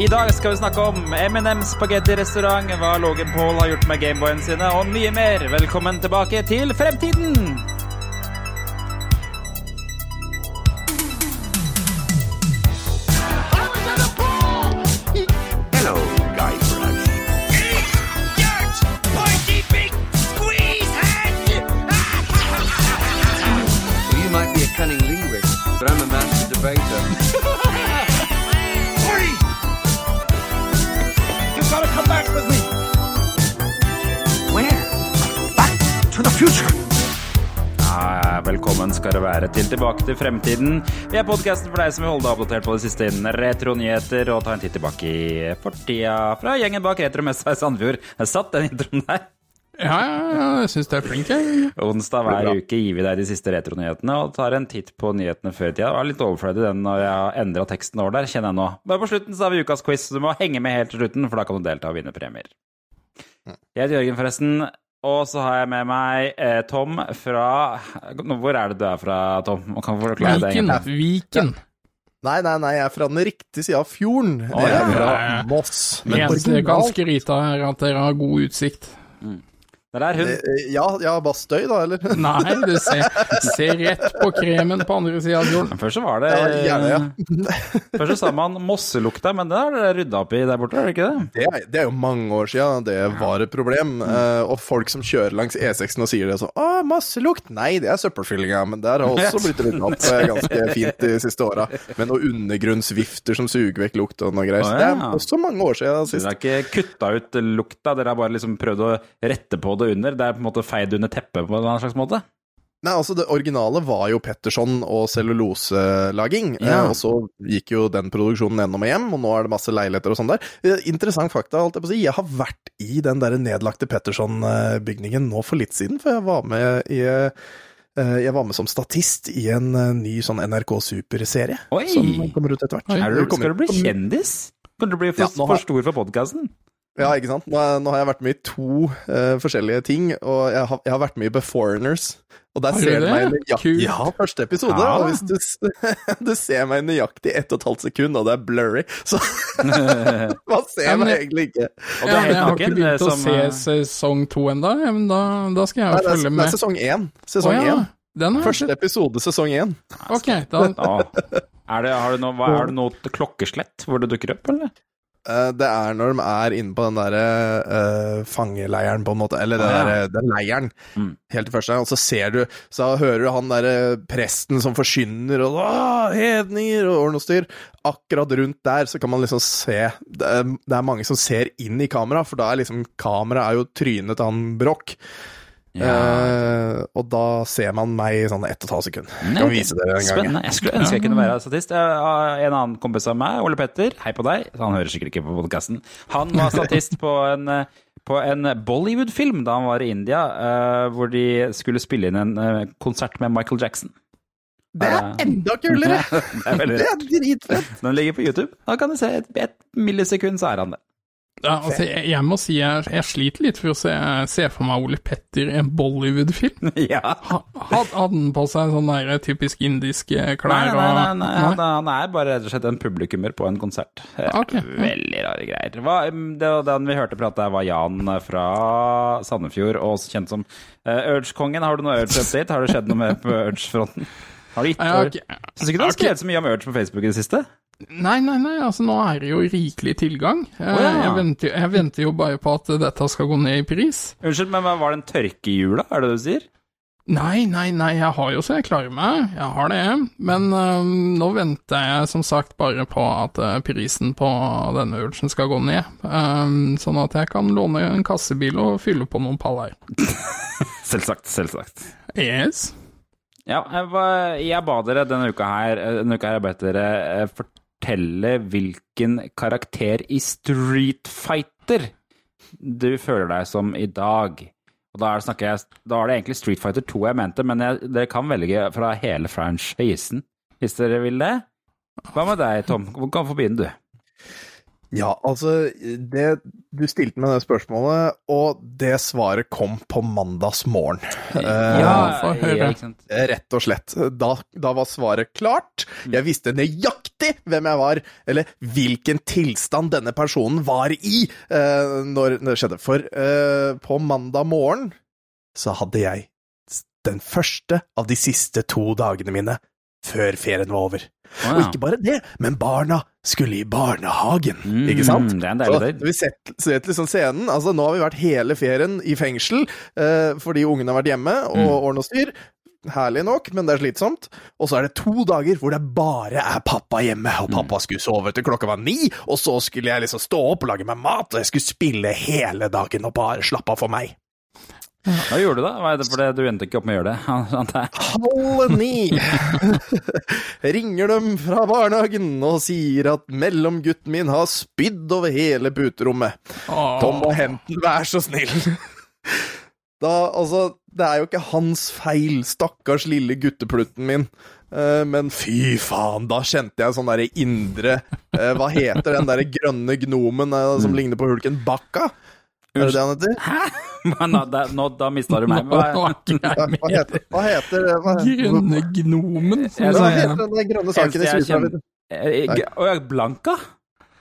I dag skal vi snakke om M&M spagettirestaurant, hva Logan Paul har gjort med Gameboyene sine, og mye mer. Velkommen tilbake til fremtiden! Til Tilbake til fremtiden. Vi er podkasten for deg som vil holde deg oppdatert på det siste innen retronyheter og ta en titt tilbake i fortida fra gjengen bak Retromessa i Sandefjord. Jeg satt den introen der. Ja, ja, ja, jeg syns du er flink, jeg. Onsdag hver uke gir vi deg de siste retronyhetene og tar en titt på nyhetene før i tida. Det var litt overflødig den når jeg har endra teksten over der, kjenner jeg nå. Men på slutten så har vi ukas quiz, så du må henge med helt til slutten, for da kan du delta og vinne premier. Jeg heter Jørgen, forresten. Og så har jeg med meg eh, Tom fra Hvor er det du er fra, Tom? Kan det. Viken. egentlig. Viken. Nei, nei, nei, jeg er fra den riktige sida av fjorden. Oh, jeg er ja. fra Moss. Men Eneste jeg kan originalt- skryte av, er at dere har god utsikt. Det er hun. Eh, Ja, ja, bare støy, da, eller? Nei, du ser, ser rett på kremen på andre sida av fjorden. Først så var det Ja, gjerne, ja. Først så sa man Mosselukta, men det har dere rydda opp i der borte, er det ikke det? Det er, det er jo mange år siden det var et problem. Eh, og folk som kjører langs E6-en og sier det sånn 'Å, masselukt! Nei, det er søppelfyllinga, men det har også blitt rydda opp eh, ganske fint de siste åra. Med noen undergrunnsvifter som suger vekk lukt og noe greier. Så det er også mange år Dere sist. har ikke kutta ut lukta, dere har bare liksom prøvd å rette på det under. Det er på en måte feid under teppet på en slags måte. Nei, altså Det originale var jo Petterson og celluloselaging. Ja. Eh, og så gikk jo den produksjonen gjennom og hjem, og nå er det masse leiligheter og sånn der. Eh, interessant fakta, holdt jeg på å si. Jeg har vært i den der nedlagte Petterson-bygningen nå for litt siden, for jeg var med i eh, jeg var med som statist i en ny sånn NRK Super-serie som kommer ut etter hvert. Er du, skal du bli kjendis? Kan du bli for, Ja, har- for stor for podkasten? Ja, ikke sant. Nå, nå har jeg vært med i to uh, forskjellige ting, og jeg har, jeg har vært med i Beforeigners. Og der ser du meg nøyaktig. Ja, første episode. Ja. Og hvis du, du ser meg nøyaktig ett og et halvt sekund, og det er blurry, så man ser Ja, men meg egentlig ikke. Ja, jeg har ikke begynt begynt å se sesong to ennå, men da, da skal jeg Nei, jo det, er, følge det er med. sesong én. Sesong én. Første ikke... episode, sesong én. Ok, da, Er det, har du noe, hva, er det noe klokkeslett hvor det dukker opp, eller? Eh, Det er når de er inne på den derre uh, fangeleiren, på en måte. Eller den, ah, ja. der, den leiren. Mm. Helt til første. Og så ser du Så hører du han derre presten som forkynner og «Åh, hedninger og ordne og styr. Akkurat rundt der så kan man liksom se Det er, det er mange som ser inn i kamera, for da er liksom Kameraet er jo trynet til han Broch. Eh, og da ser man meg i sånn ett og et halvt sekund. Jeg kan vise dere en gang. Spennende. Jeg skulle ønske jeg kunne være statist. Jeg har En annen kompis av meg, Ole Petter, hei på deg, han hører sikkert ikke på podkasten. Han var statist på en, eh, på en Bollywood-film da han var i India, uh, hvor de skulle spille inn en uh, konsert med Michael Jackson. Det er enda kulere! Det er er dritfett! Den ligger på YouTube. Da kan du se et, et millisekund, så er han det. Ja, altså, jeg, jeg må si jeg, jeg sliter litt for å se, se for meg Ole Petter i en Bollywood-film. Ja. Ha- Hadde han på seg sånne der typisk indiske Nei, klær? nei, nei, nei, nei, han, han er bare rett og slett en publikummer på en konsert. Okay. Veldig rare greier. Hva, det Den vi hørte prate her, var Jan fra Sandefjord, og også kjent som uh, Urge-kongen. Har du noe Urge-update? Har det skjedd noe med på Urge-fronten? Har du gitt har Syns ikke du har skrevet så mye om Urge på Facebook i det siste? Nei, nei, nei, altså nå er det jo rikelig tilgang. Eh, Å, ja. jeg, venter, jeg venter jo bare på at dette skal gå ned i pris. Unnskyld, men var det en tørke i jula, er det det du sier? Nei, nei, nei, jeg har jo så jeg klarer meg, jeg har det. Men øhm, nå venter jeg som sagt bare på at øh, prisen på denne urgen skal gå ned. Øhm, sånn at jeg kan låne en kassebil og fylle på noen paller. Selvsagt, selvsagt. Yes. Ja, jeg, var- jeg ba dere denne uka her Denne uka her jeg ba dere eh, fortelle hvilken karakter i Street Fighter du føler deg som i dag. Og da, er det, jeg, da er det egentlig Street Fighter 2 jeg mente, men jeg, dere kan velge fra hele franchisen hvis dere vil det. Hva med deg, Tom? Hvor kan begynne, du? Ja, altså det, du stilte meg det spørsmålet, og det svaret kom på mandagsmorgen. Eh, Ja, sant. Rett og slett. Da, da var svaret klart. Jeg visste nøyaktig hvem jeg var, eller hvilken tilstand denne personen var i eh, når det skjedde. For eh, på mandag morgen så hadde jeg den første av de siste to dagene mine før ferien var over. Å, Og ikke bare det, men barna skulle i barnehagen, Mm, ikke sant? det er en deilig dag. vi sett, sett liksom scenen, altså nå har vi vært hele ferien i fengsel eh, fordi ungene har vært hjemme og Mm. ordne og styr. Herlig nok, men det er slitsomt. Og så er det to dager hvor det bare er pappa hjemme, og pappa skulle sove til klokka var ni, og så skulle jeg liksom stå opp og lage meg mat, og jeg skulle spille hele dagen og bare slappe av for meg. Hva gjorde du da? er det fordi du endte ikke opp med å gjøre det? Halv ni ringer dem fra barnehagen og sier at mellomgutten min har spydd over hele puterommet. Tom og hent vær så snill. Da, altså, det er jo ikke hans feil, stakkars lille gutteplutten min. Eh, men fy faen, da kjente jeg sånn derre indre eh, Hva heter den derre grønne gnomen eh, som ligner på hulken? Bakka? Er det det han heter? Men da, nå, da mista du meg. Hva, Hva, heter hva heter, Grønne gnomen, hva heter den grønne saken i Syden? eh, ja, Blanka?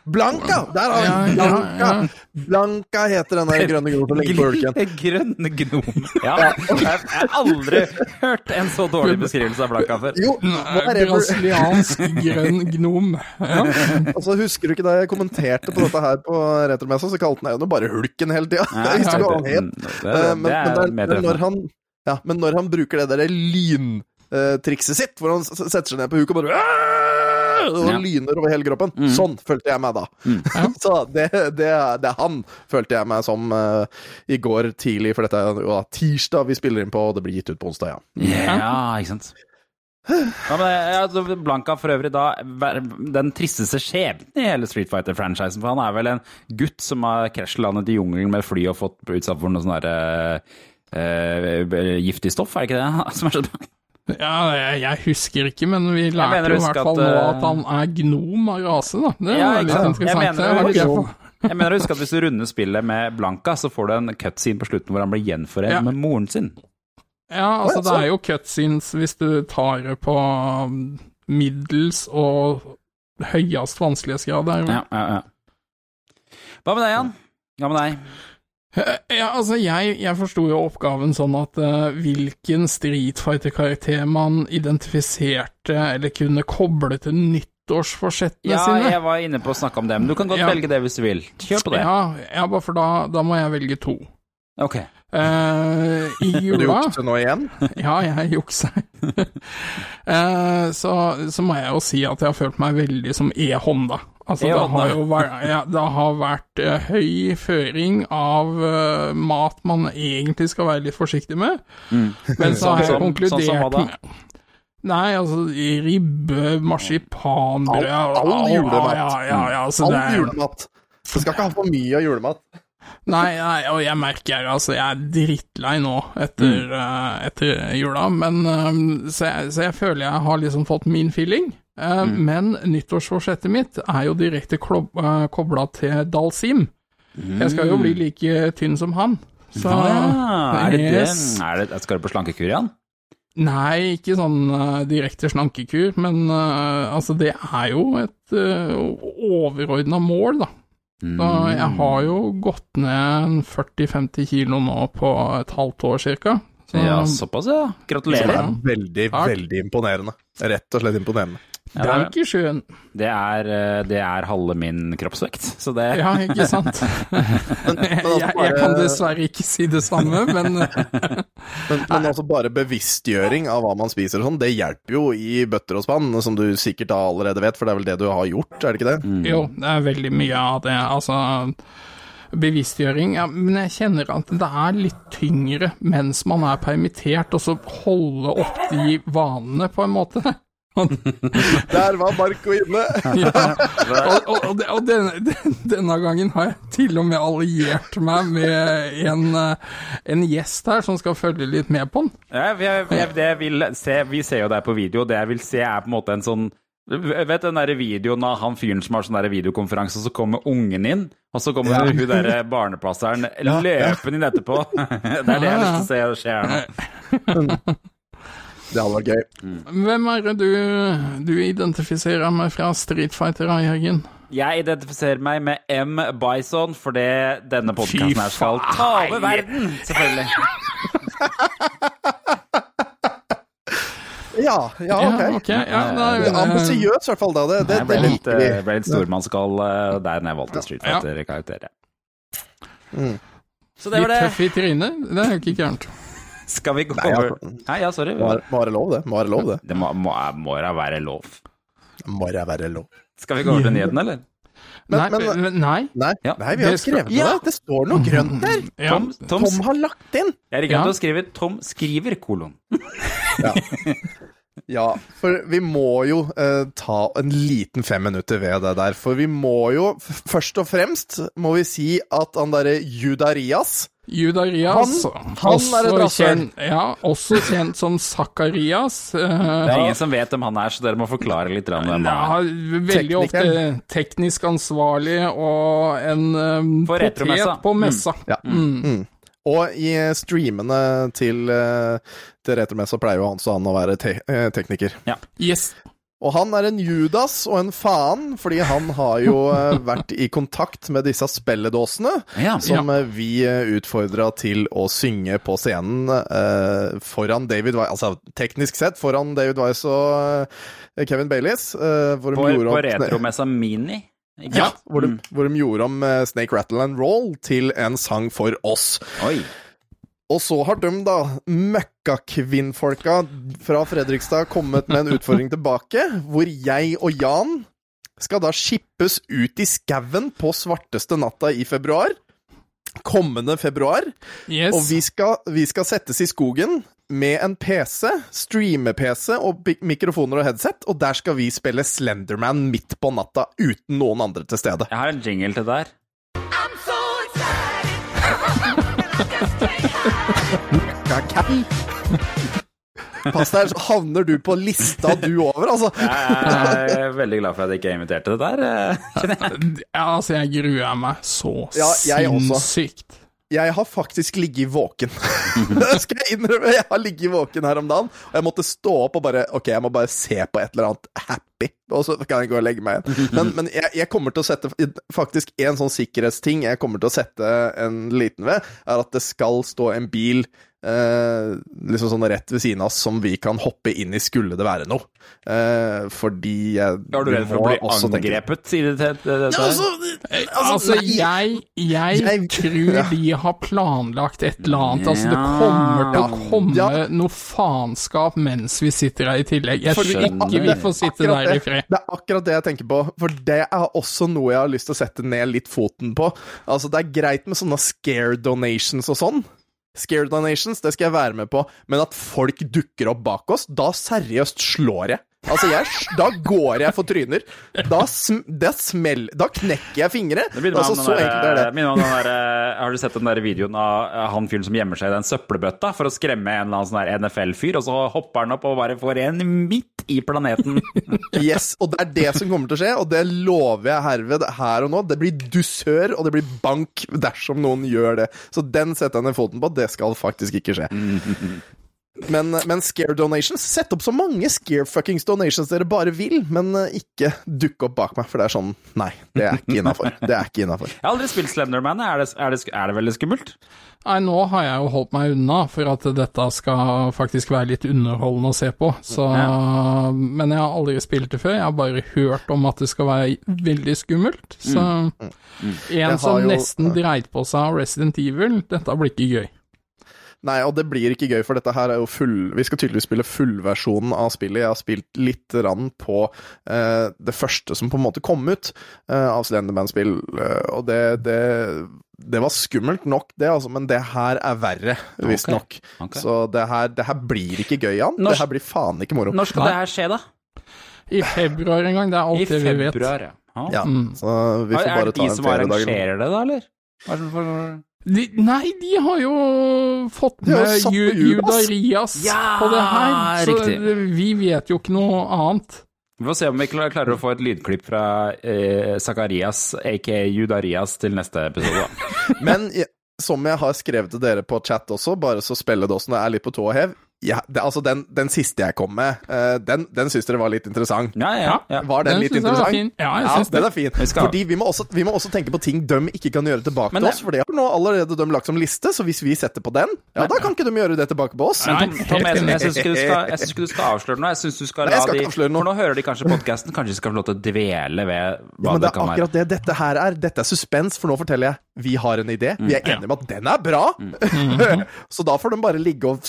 Blanka! Der har vi ja, Blanka! ja. Blanka heter den der grønne gnomen som ligger på. Grønne gnom. Ja, jeg har aldri hørt en så dårlig beskrivelse av Blanka før. Jo, Brasiliansk grønn gnom. Ja. Altså, husker du ikke da jeg kommenterte på dette her på Retromessa, så kalte han jo bare Hulken hele tida. Eh, det, Men, det men, er men, når han, ja, men når han bruker det derre lyntrikset sitt, hvor han setter seg ned på huk og bare Og Ja. lyner over hele kroppen, sånn følte jeg meg da. Så det, det, det er han følte jeg meg som uh, i går tidlig, for dette er jo da tirsdag vi spiller inn på, og det blir gitt ut på onsdag, ja. Ja, ikke sant. Ja, men, ja, altså, Blanka for øvrig da den tristeste skjebnen i hele Street Fighter-franchisen. For han er vel en gutt som har krasjlandet i jungelen med fly og fått utsatt for noe sånn derre uh, giftig stoff, er det ikke det som er så Ja, jeg, jeg husker ikke, men vi lærte jo i hvert fall at, nå eh, at han er gnom av rase, da. Det Ja, litt sant. Jeg mener jeg huske- Jeg mener å huske at hvis du runder spillet med Blanka, så får du en cutscene på slutten hvor han blir gjenforent Ja. med moren sin. Ja, altså det er jo cutscenes hvis du tar det på um, middels og høyest vanskelighetsgrad. Ja, ja, ja. Hva med deg, Jan? Hva med deg? Ja, altså, jeg, jeg forsto jo oppgaven sånn at uh, hvilken Street Fighter-karakter man identifiserte eller kunne koble til nyttårsforsettene Ja, sine. jeg var inne på å snakke om det, men du kan godt Ja. velge det hvis du vil. Kjør på det. Ja, ja, bare for da, da må jeg velge to. Ok. Uh, I Du jula jukser nå igjen? Ja, jeg jukser. uh, så, så må jeg jo si at jeg har følt meg veldig som E-Honda. Altså, det har jo vært, ja, det har vært uh, høy føring av uh, mat man egentlig skal være litt forsiktig med. Men så har jeg Sånn konkludert sånn med Nei, altså ribbe, marsipanbrød All- all julemat. Ja, ja, ja, altså, All det er, julemat. Du skal ikke ha for mye av julemat. Nei, nei, og jeg merker altså, jeg er drittlei nå etter, eh, etter jula, men um, så, jeg, så jeg føler jeg har liksom fått min feeling. Eh, Men nyttårsforsettet mitt er jo direkte uh, kobla til Dalsim. Jeg skal jo bli like tynn som han. Så ja, er det det? yes. Er det, skal du på slankekur igjen? Nei, ikke sånn uh, direkte slankekur, men uh, altså, det er jo et uh, overordna mål, da. Så jeg har jo gått ned 40-50 kilo nå på et halvt år cirka. Så, Ja, såpass, ja. Det Gratulerer. er veldig, Takk. veldig imponerende. Rett og slett imponerende. Ja, det, er, det, er, eh, det er halve min kroppsvekt, så det Ja, ikke sant? jeg, jeg kan dessverre ikke si det samme, men Men, men altså bare bevisstgjøring av hva man spiser og sånn, det hjelper jo i bøtter og spann, som du sikkert allerede vet, for det er vel det du har gjort, er det ikke det? jo, det er veldig mye av det. Altså bevisstgjøring, ja, men jeg kjenner at det er litt tyngre mens man er permittert, og så holde opp de vanene, på en måte. Der var Marco inne! Ja, og, og, og, denne, denne gangen har jeg til og med alliert meg med en, eh, en gjest her som skal følge litt med på den. Ja, jeg, jeg, det jeg vil se, vi ser jo deg på video, det jeg vil se er på en måte en sånn Vet den der videoen av han fyren som har sånn videokonferanse, så kommer ungen inn, og så kommer hun der barnepasseren løpende inn etterpå. Det er det jeg har lyst til å se skje her nå. Det hadde vært gøy. Hvem er det du, du identifiserer med fra Street Fighter, Jørgen? Jeg identifiserer meg med M. Bison fordi denne podkasten her skal ta over verden, selvfølgelig. Ja, ja, ok. Ja, okay ja, da, Det er Ambisiøst, i hvert fall. da. Det, det, Jeg det liker vi. eh, ble litt stormannsgal eh, der når jeg valgte Street Fighter-karakter. Mm. Så det var Litt tøff i trynet, det er jo ikke gærent. Skal vi gå Nei, over. Nei, ja, sorry. Må være- må være lov, det. Må være lov, det. Det må, må, må da være lov. Må da være lov. Skal vi gå over til nyheten, eller? Men- nei, men- men, nei. Nei, Ja, nei vi har det skrevet Ja. det. Det står noe grønt der. Ja, Tom, Tom, Tom har lagt inn. Jeg er i gang til å skrive 'Tom skriver', kolon. Ja, for vi må jo eh, ta en liten fem minutter ved det der. For vi må jo f- først og fremst må vi si at han derre Judarias Judarias, Han- han også, kjent, ja, også kjent som Sakarias. eh, Det er ingen som vet hvem han er, så dere må forklare litt hvem han er. veldig ofte teknisk ansvarlig og en um, potet på messa. Ja. Mm. Og i streamene til, uh, til Retromessa pleier jo Hans og han å være te tekniker. Ja. Yes. Og han er en Judas og en faen, fordi han har jo eh, vært i kontakt med disse spelledåsene. Ja. Som ja. vi utfordra til å synge på scenen eh, foran David Weiss Altså teknisk sett foran David Weiss og eh, Kevin Baileys. eh, hvor På, på retromessa Mini. Ja, hvor de, Mm. hvor de gjorde om eh, Snake Rattle and Roll til en sang for oss. Oi. Og så har de, da, møkkakvinnfolka fra Fredrikstad, kommet med en utfordring tilbake, hvor jeg og Jan skal da skippes ut i skauen på svarteste natta i februar. Kommende februar. yes. Og vi skal, vi skal settes i skogen med en PC, streame-PC og mikrofoner og headset, og der skal vi spille Slenderman midt på natta uten noen andre til stede. Jeg har en jingle til der. I'm so excited. Pass deg, så havner du på lista du over, altså. Jeg er veldig glad for at jeg ikke inviterte det der. eh. Ja, altså, jeg gruer meg så Ja, jeg også. sinnssykt. Jeg har faktisk ligget våken. Det skal jeg innrømme. Jeg har ligget våken her om dagen, og jeg måtte stå opp og bare Ok, jeg må bare se på et eller annet happy, og så kan jeg gå og legge meg igjen. Men, men jeg, jeg kommer til å sette Faktisk en sånn sikkerhetsting jeg kommer til å sette en liten ved, er at det skal stå en bil eh, liksom sånn rett ved siden av oss som vi kan hoppe inn i, skulle det være noe. Eh, fordi jeg Er du redd for å bli angrepet, sier du til dette? Ja, altså, altså, Altså, jeg, jeg, Jeg- tror Ja. de har planlagt et eller annet. Altså, det kommer til å komme Ja. noe faenskap mens vi sitter her i tillegg. Jeg tror ikke vi får sitte der det. Det er akkurat det jeg tenker på, for det er også noe jeg har lyst til å sette ned litt foten på. Altså, det er greit med sånne scare donations og sånn. Scare donations, det skal jeg være med på, men at folk dukker opp bak oss, da seriøst slår jeg. Altså, jeg, da går jeg for tryner. Da, sm smell, da knekker jeg fingre. Altså, så der, enkelt er det. den der, eh, har du sett den der videoen av eh, han fyren som gjemmer seg i den søppelbøtta for å skremme en eller annen sånn NFL-fyr, og så hopper han opp og bare får en midt i planeten? Yes, og det er det som kommer til å skje, og det lover jeg herved her og nå. Det blir dusør, og det blir bank dersom noen gjør det. Så den setter jeg ned foten på. Det skal faktisk ikke skje. Men, men scare donations Sett opp så mange scare fuckings donations dere bare vil, men eh, ikke dukk opp bak meg, for det er sånn Nei, det er ikke innafor. Det er ikke innafor. Jeg har aldri spilt Slenderman. Er det, er det, er det veldig skummelt? Nei, nå har jeg jo holdt meg unna for at dette skal faktisk være litt underholdende å se på. Så, Men jeg har aldri spilt det før. Jeg har bare hørt om at det skal være veldig skummelt. Så en som jo- nesten dreit på seg av Resident Evil, dette blir ikke gøy. Nei, og det blir ikke gøy, for dette her er jo full Vi skal tydeligvis spille fullversjonen av spillet. Jeg har spilt litt grann på eh, det første som på en måte kom ut eh, av Slenderman-spill, eh, og det, det det var skummelt nok, det, altså, men det her er verre, visstnok. Ok. Så det her, det her blir ikke gøy, Jan. Når- Det her blir faen ikke moro. Når skal Nei. det her skje, da? I februar en gang, det er I alt det vi vet. februar, ja. Ah. Ja, Mm. så vi får er bare det ta de en som feriedag. arrangerer det, da, eller? Hva er det for- De, nei, de har jo fått med Ju- Judas. Judarias Ja, på det her, så riktig. vi vet jo ikke noe annet. Vi får se om vi klarer å få et lydklipp fra eh, Zakarias, aka Judarias, til neste episode. Men som jeg har skrevet til dere på chat også, bare så spilledåsene er litt på tå og hev ja, det, Altså, den, den siste jeg kom med, uh, den, den syns dere var litt interessant. Ja, ja, ja. Var den, Den litt synes jeg var interessant? fin. Ja, jeg ja, synes det. den er fin. Vi skal- Fordi vi må, også, vi må også tenke på ting de ikke kan gjøre tilbake Men til det- oss, for det har nå allerede de lagt som liste, så hvis vi setter på den, ja, da kan ikke de gjøre det tilbake på oss. Nei, Tom, Tom, jeg, jeg syns ikke, du skal- synes ikke du skal avsløre noe. Jeg synes du skal Nei, la skal de. For nå hører de kanskje podkasten, kanskje de skal få lov til å dvele ved hva Ja, være men det det er kan være. akkurat det dette her er. Dette er suspens, for nå forteller jeg vi har en idé. Vi er enige om at den er bra. så da får de bare ligge og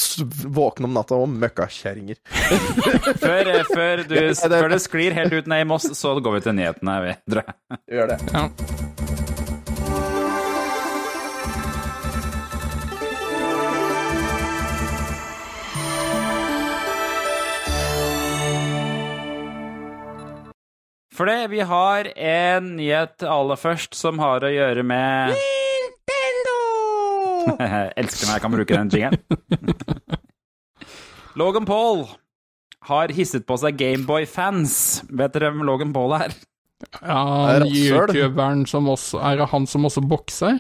våkne om natta og møkkakjerringer. Før, eh, før, du, før det sklir helt ut ned i Moss, så går vi til nyhetene Vi Gjør det. Ja. For det, vi har en nyhet aller først som har å gjøre med Nintendo! Elsker når jeg kan bruke den jingeren. Logan Paul har hisset på seg Gameboy-fans. Vet dere hvem Logan Paul er? Ja, Er youtuberen som også Er det han som også bokser?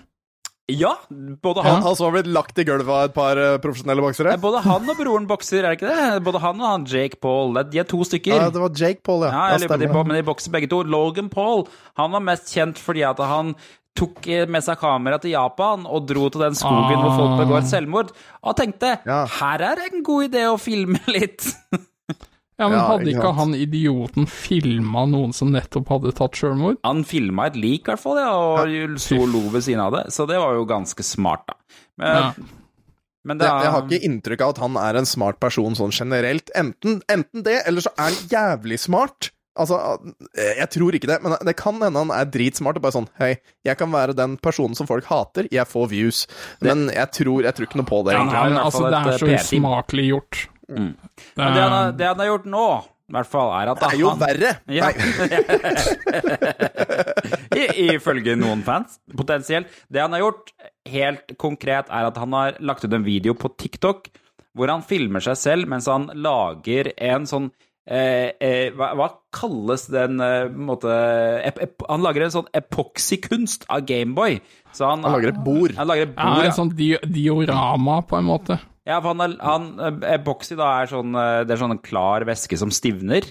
Ja, både Han, han, han som har blitt lagt i gulvet av et par eh, profesjonelle boksere? både han og broren bokser, er det ikke det? Både han og han Jake Paul. Det- De er to stykker. Ja, det var Jake Paul, ja. Ja, jeg lurer på de, stemmer. men de bokser begge to. Logan Paul han var mest kjent fordi at han tok eh, med seg kamera til Japan og dro til den skogen hvor folk begår selvmord, og tenkte Ja. her er det en god idé å filme litt. Ja, men Ja, hadde ikke ikke sant. han idioten filma noen som nettopp hadde tatt sjølmord? Han filma et lik, i hvert fall, ja, og sto og lo ved siden av det, så det var jo ganske smart, da. Men, Ja. men det Jeg, er jeg har ikke inntrykk av at han er en smart person sånn generelt. Enten, enten det, eller så er han jævlig smart. Altså, jeg tror ikke det, men det kan hende han er dritsmart og bare sånn Hei, jeg kan være den personen som folk hater, jeg får views. Men jeg tror, jeg tror ikke noe på det, Ja, egentlig. han har i altså, det er eh, så usmakelig gjort. Mm. Det Men det han, har, er, det han har gjort nå, i hvert fall, er at Det er jo verre! Ja. I- Ifølge noen fans, potensielt. Det han har gjort, helt konkret, er at han har lagt ut en video på TikTok hvor han filmer seg selv mens han lager en sånn eh, eh, hva, hva kalles den eh, måte ep, ep, Han lager en sånn epoksykunst av Gameboy. Så han, Han lager et bord. Han lager et ja, bord, en sånn di diorama, på en måte. Ja, for han, er- han eh, Epoxy da er sånn eh, Det er sånn en klar væske som stivner.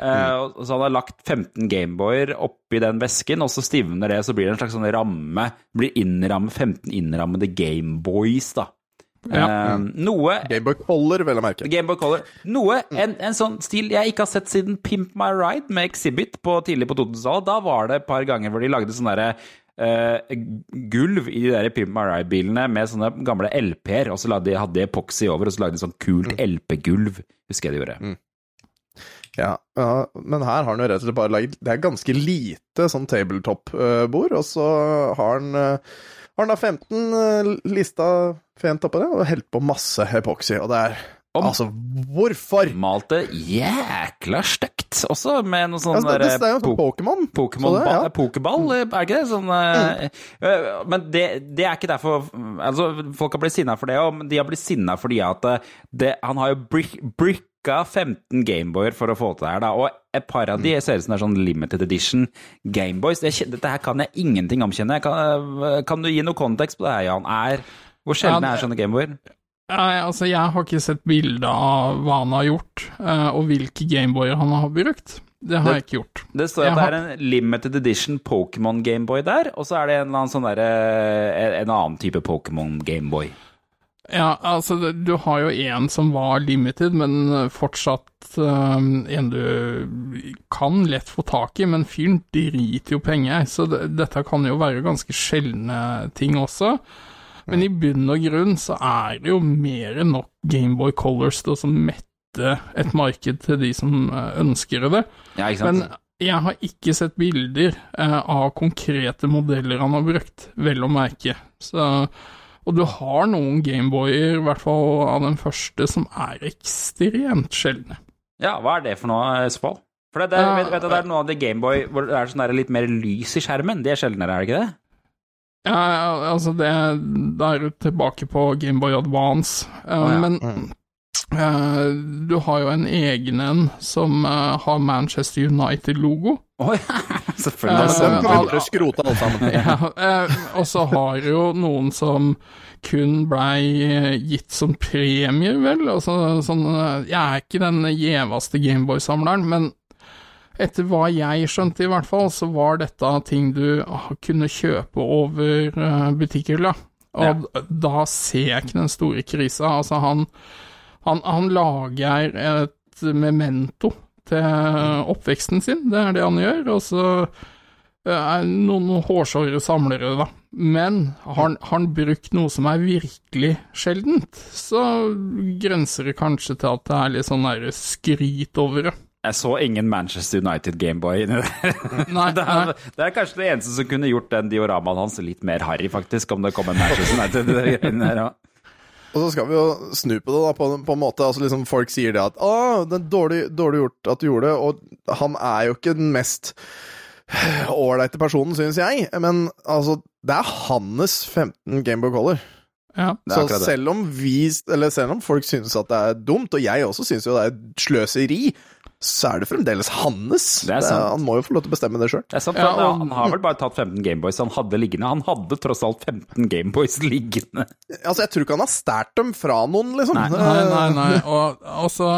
Eh, og- så han har lagt 15 Gameboyer oppi den væsken, og så stivner det, så blir det en slags sånn ramme. Blir innramme 15 innrammede Gameboys, da. Ja. Eh, noe Gameboy Color, vel å merke. Gameboy Color. Noe, en, en sånn stil jeg ikke har sett siden Pimp My Ride med Exhibit på, tidlig på 2000-tallet. Da var det et par ganger hvor de lagde sånn derre eh, gulv i de der Pimp My Ride-bilene med sånne gamle LP-er, og så de, hadde de epoxy over, og så lagde de sånn kult LP-gulv. Husker jeg de gjorde. Ja, ja, men her har han jo rett og slett bare lagd Det er ganske lite sånn tabletop-bord, og så har han eh, har han da 15 eh, lista fent oppå det, og helt på masse epoxy, og det er Om- Altså, hvorfor? Malte jækla stygt også, med noe sånn Altså, det, det, det er jo sånn po- Pokémon. Pokémon-ball, ja. Pokéball, er det ikke det? Sånn, mm. øh, Men det, det er ikke derfor Altså, folk har blitt sinna for det, og men de har blitt sinna fordi at eh, det, han har jo brick, bricka 15 Gameboyer for å få til det her, da. Og et par av de ser ut som det er sånn limited edition Gameboys. Det, dette her kan jeg ingenting omkjenne. Jeg Kan, eh, kan du gi noe kontekst på det her, Jan? Er, hvor sjelden Ja, er sånne Gameboyer? Nei, altså, jeg har ikke sett bilde av hva han har gjort, eh, og hvilke Gameboyer han har brukt. Det har Det- jeg ikke gjort. Det står Jeg at det har- er en limited edition Pokémon Gameboy der, og så er det en eller annen sånn derre En annen type Pokémon Gameboy. Ja, altså, du har jo en som var limited, men fortsatt eh, en du kan lett få tak i, men fyren driter jo penger, så det, dette kan jo være ganske sjeldne ting også. Men i bunn og grunn så er det jo mer enn nok Gameboy Colors til å mette et marked til de som eh, ønsker det. Ja, ikke sant? Men jeg har ikke sett bilder eh, av konkrete modeller han har brukt, vel å merke. Så, og du har noen Gameboyer, i hvert fall av den første, som er ekstremt sjeldne. ja, hva er det for noe, Spall? For det, det, vet, vet det er noe av det Gameboy hvor det er sånn der litt mer lys i skjermen. Det er sjeldnere, er det ikke det? Ja, altså det Da er du tilbake på Gameboy Advance. Uh, oh, ja. Men Mm. uh, du har jo en egen en som uh, har Manchester United-logo. Oi, selvfølgelig. Uh, skrote alle sammen. Ja, og så har jo noen som kun blei gitt som premier, vel. Altså, sånn, jeg er ikke den gjeveste Gameboy-samleren, men etter hva jeg skjønte i hvert fall, så var dette ting du kunne kjøpe over eh, butikkhylla. Og da ser jeg ikke den store krisa. Altså, han, han, han lager et memento til oppveksten sin, det er det han gjør. Og så eh, er noen hårsåre samlere, da. Men har han, brukt noe som er virkelig sjeldent, så grenser det kanskje til at det er litt sånn skryt over det. Jeg så ingen Manchester United Gameboy inni der. Nei, Det er, nei. det er kanskje det eneste som kunne gjort den dioramaen hans litt mer harry, faktisk, om det kom en Manchester United inni der òg. Og så skal vi jo snu på det, da, på, på en måte. Altså liksom Folk sier det at 'Å, det er dårlig, dårlig gjort at du gjorde det', og han er jo ikke den mest ålreite personen, synes jeg. Men altså, det er hans 15 Gameboy Color. Ja. Så selv om vi Eller selv om folk synes at det er dumt, og jeg også synes jo det er sløseri, så er det fremdeles hans. Det er sant. han må jo få lov til å bestemme det sjøl. Det sant, Ja, han, han har vel bare tatt 15 Gameboys han hadde liggende. Han hadde tross alt 15 Gameboys liggende. Altså, jeg tror ikke han har stjålet dem fra noen, liksom. Nei. Nei, nei, nei. Og, og så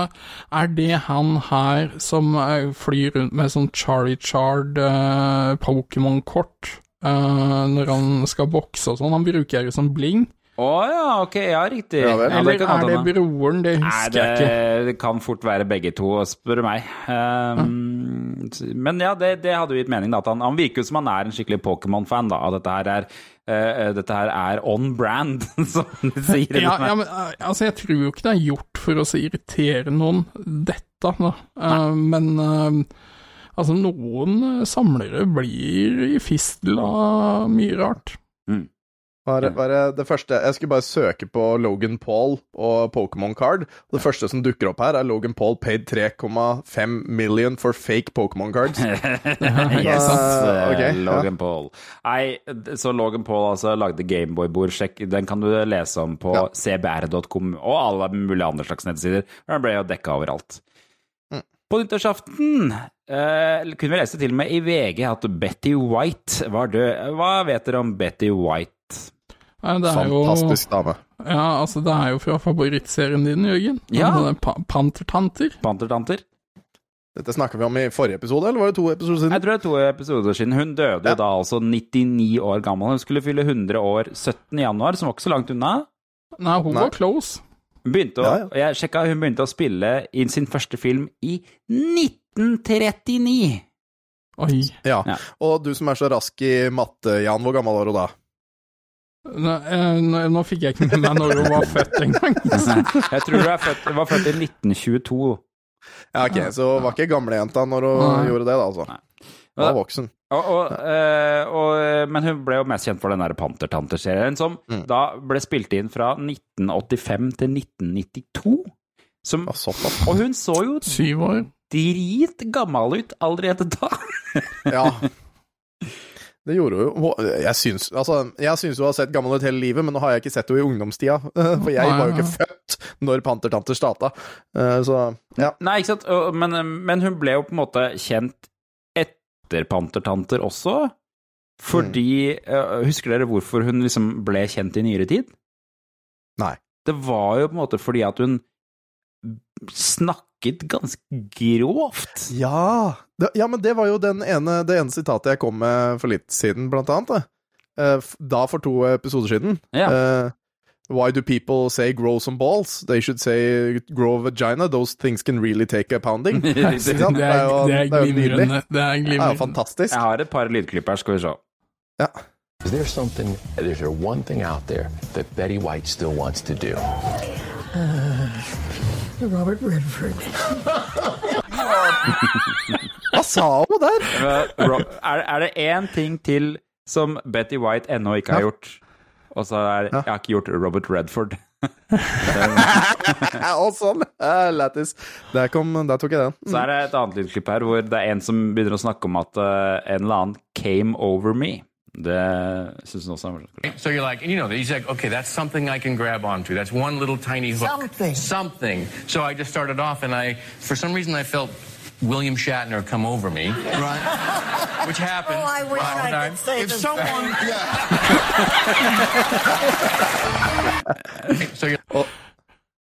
er det han her som eh, flyr rundt med sånn Charizard uh, Pokémon-kort uh, når han skal bokse og sånn. Han bruker det som bling. Å ja, ok, ja, riktig. Ja. Ja, Eller kan er det broren? Det Nei, husker det, jeg ikke. det kan fort være begge to, spør du meg. Um, Men ja, det, det hadde jo gitt mening, da. At han, han virker jo som han er en skikkelig Pokémon-fan, da. At dette her er, Uh, dette her er on brand, som de sier. Ja, ja, men eh, altså, jeg tror jo ikke det er gjort for å så irritere noen, dette, da. Uh, men uh, altså, noen samlere blir i fistel av mye rart. Hva var det- første Jeg skulle bare søke på Logan Paul og Pokémon Card. Og det første som dukker opp her, er Logan Paul paid 3,5 million for fake Pokémon cards. yes, Uh, okay, Logan Logan Paul. Nei, så Logan Paul altså lagde Gameboy-bord. Sjekk, den kan du lese om på Ja. cbr.com og alle mulige andre slags nettsider. Den ble jo dekka overalt. Mm. På nyttårsaften Uh, kunne vi lese til og med i VG at Betty White var død. Hva vet dere om Betty White? Nei, det er jo Fantastisk dame. Ja, altså, det er jo fra favorittserien din, Jørgen. Ja. Pa Pantertanter. Pantertanter? Dette snakka vi om i forrige episode, eller var det to episoder siden? Jeg tror det er to episoder siden. Hun døde jo Ja. da altså 99 år gammel. Hun skulle fylle 100 år 17. januar, som var ikke så langt unna. Nei, hun Nei. var close. Hun begynte å, Ja, ja. Jeg sjekka, hun begynte å spille i sin første film i 1939. Oi. Ja. Ja. Og du som er så rask i matte, Jan, hvor gammel var du da? Nå, eh, nå, nå fikk jeg ikke med meg når hun var født engang. Jeg tror hun født, var født i 1922. Ja, ok, Så hun var ikke gamlejenta når hun Nei. gjorde det, da, altså. Nei. Hun var voksen. Og, og, eh, og, men hun ble jo mest kjent for den der Pantertanter-serien, som Mm. da ble spilt inn fra 1985 til 1992. Som, og hun så jo Syv år. dritgammal ut allerede da. Ja. Det gjorde hun jo. Jeg syns, altså, jeg syns hun har sett gammel ut hele livet, men nå har jeg ikke sett henne i ungdomstida. For jeg var jo ikke født når Pantertanter starta. Eh, Så ja. Nei, ikke sant, men, men hun ble jo på en måte kjent etter Pantertanter også. Fordi mm. Husker dere hvorfor hun liksom ble kjent i nyere tid? Nei. Det var jo på en måte fordi at hun snakket ganske grovt. Ja. Det, ja, men det var jo den ene, det ene sitatet jeg kom med for litt siden, blant annet. det. Eh, Da for to episoder siden. Ja. Uh, Why do people say grow some balls? They should say grow a vagina. Those things can really take a pounding. Ikke sant? Det er, jo- det er det er jo nydelig. glimrende. Det er Det er jo fantastisk. Jeg har et par lydklipp her, skal vi se. Ja. Is there something, is there one thing out there that Betty White still wants to do? Robert Redford. Hva sa hun der? Er, er det én ting til som Betty White ennå ikke har gjort? Og så er Jeg har ikke gjort Robert Redford. Og sånn. Lættis. Der, der tok jeg den. Så er det et annet lydklipp her hvor det er en som begynner å snakke om at eh, en eller annen came over me. Det syns hun også er morsomt. So you're like, and you know, he's like, okay, that's something I can grab onto. That's one little tiny hook. Something. Something. So I just started off, and I, for some reason, I felt William Shatner come over me, Right. which happened. Oh, I wish all I time. could say If the someone, so you're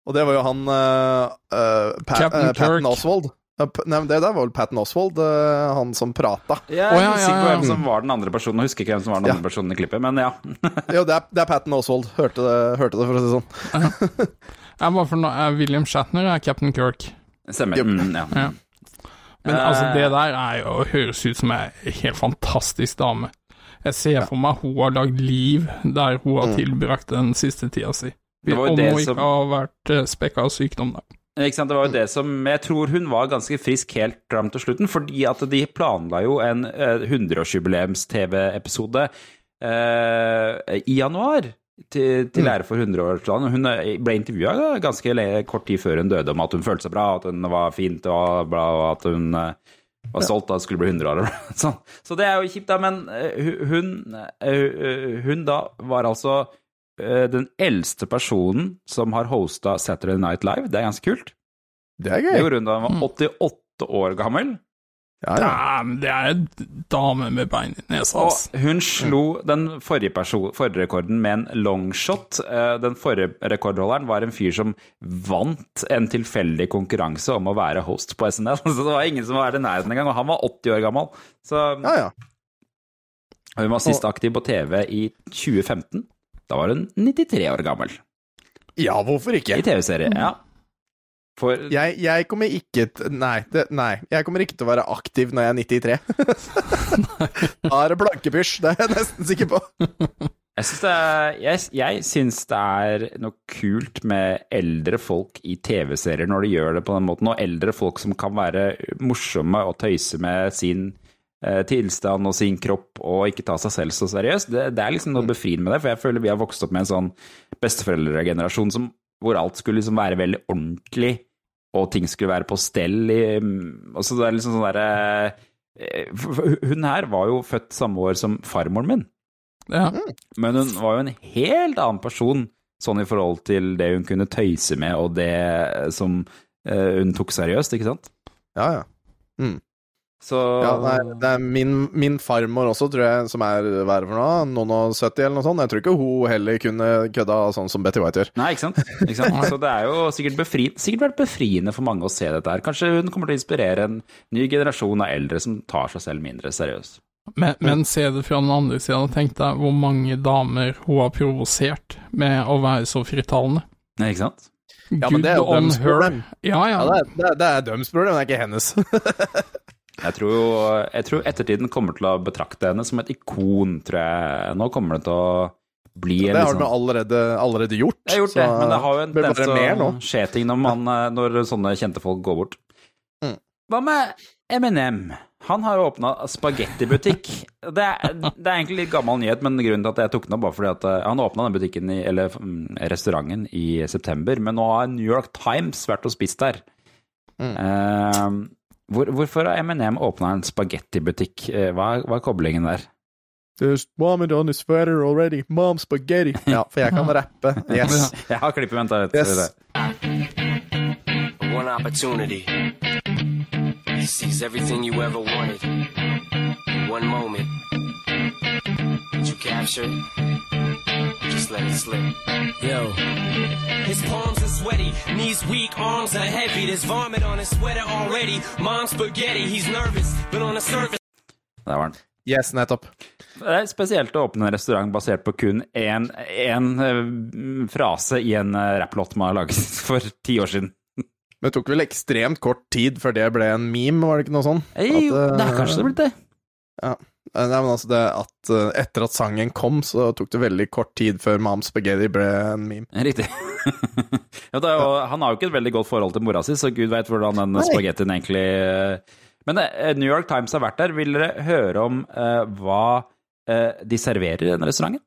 Og det var jo han uh, uh, Pat, Captain eh, Patton Kirk. Oswald. Nei, men det der var vel Patton Oswald, eh, han som prata. Jeg er Å, ja, ja, ja. hvem som var den andre personen. Jeg husker ikke hvem som var den Ja. andre personen i klippet, men ja. Jo, det er, det er Patton Oswald. Hørte det, hørte det, for å si det sånn. Jeg bare for nå, eh, William Shatner er Captain Kirk. Stemmer. Mm, ja. Ja. Men Eh. altså, det der er jo, høres ut som ei helt fantastisk dame. Jeg ser for meg hun har lagd liv der hun har tilbrakt den siste tida si. Det var jo Om det hun som- ikke har vært uh, spekka av sykdom, da. Ikke sant, Det var jo det som Jeg tror hun var ganske frisk helt fram til slutten, fordi at de planla jo en eh, 100-årsjubileums-TV-episode eh, i januar. Til, til ære for 100-årsdagen. Hun eh, ble intervjua ganske kort tid før hun døde om at hun følte seg bra, at hun var fint og bla, og at hun eh, var stolt av at det skulle bli 100 år. Sånn. Så det er jo kjipt, da. Men eh, hun, eh, hun da var altså eh, den eldste personen som har hosta Saturday Night Live. Det er ganske kult. Det er Det gøy. gjorde hun da hun var 88 år gammel. Ja, ja. Damn, det er en dame med bein i nesa, Og hun slo den forrige, person, forrige rekorden med en longshot. Eh, Den forrige rekordholderen var en fyr som vant en tilfeldig konkurranse om å være host på SNL. Så det var ingen som var i nærheten engang, og han var 80 år gammel. Så ja, ja. hun var sist aktiv på TV i 2015. Da var hun 93 år gammel. ja hvorfor ikke? I TV-serie, ja. For Jeg, jeg kommer ikke til nei, det, nei, jeg kommer ikke til å være aktiv når jeg er 93. da er det blankepysj, det er jeg nesten sikker på. Jeg syns det, det er noe kult med eldre folk i TV-serier når de gjør det på den måten, og eldre folk som kan være morsomme og tøyse med sin tilstand og sin kropp og ikke ta seg selv så seriøst. Det, det er liksom noe befriende med det, for jeg føler vi har vokst opp med en sånn besteforeldregenerasjon som, hvor alt skulle liksom være veldig ordentlig, og ting skulle være på stell i og så det er liksom sånn derre eh, Hun her var jo født samme år som farmoren min. Ja. Men hun var jo en helt annen person, sånn i forhold til det hun kunne tøyse med, og det som eh, hun tok seriøst, ikke sant? Ja, ja. Så ja nei, det er min, min farmor også, tror jeg, som er er for noe, noen og 70 eller noe sånt. Jeg tror ikke hun heller kunne kødda sånn som Betty White gjør. Nei, ikke sant? Ikke sant? Så det er jo sikkert, befri, sikkert vært befriende for mange å se dette her. Kanskje hun kommer til å inspirere en ny generasjon av eldre som tar seg selv mindre seriøst. Men, men se det fra den andre siden, tenk deg hvor mange damer hun har provosert med å være så frittalende. Nei, ikke sant? Ja, men det er jo deres problem. Ja, ja. Ja, det er, det er, det er deres problem, det er ikke hennes. Jeg tror, jo, jeg tror ettertiden kommer til å betrakte henne som et ikon, tror jeg. Nå kommer det til å bli det har liksom- den allerede, allerede gjort. Jeg har gjort det, men det har jo en tendens å skje ting når, man, eh, når sånne kjente folk går bort. Mm. Hva med Eminem? Han har jo åpna spagettibutikk. Det, er- det er egentlig litt gammel nyhet, men grunnen til at jeg tok den opp, var fordi at eh, han åpna den butikken, i, eller mm, restauranten, i september. Men nå har New York Times vært og spist der. Mm. Eh, hvor, hvorfor har M&M åpna en spagettibutikk? Eh, Hva, hva er koblingen der? There's vomit on his sweater already. Mom spaghetti. Ja, for jeg kan rappe. Yes. Jeg har klippet, vent da. litt. Yes. One opportunity. He sees everything you ever wanted. One moment. Did you capture it? Just let it slip? Yo. His palms are sweaty, knees weak, arms are heavy. There's vomit on his sweater already. Mom's spaghetti, he's nervous, but on the surface. Der var den. Yes, nettopp. Det er spesielt å åpne en restaurant basert på kun én én frase i en eh, rapplåt man har laget for ti år siden. Men det tok vel ekstremt kort tid før det ble en meme, var det ikke noe sånn? Jo, At, eh, det er kanskje det blitt det. Ja. Nei, men altså det at eh, etter at sangen kom, så tok det veldig kort tid før Mom Spaghetti ble en meme. Riktig. ja, det er jo, han har jo ikke et veldig godt forhold til mora si, så gud veit hvordan den Nei. spagettien egentlig eh, Men eh, New York Times har vært der. Vil dere høre om uh, hva uh, de serverer i denne restauranten?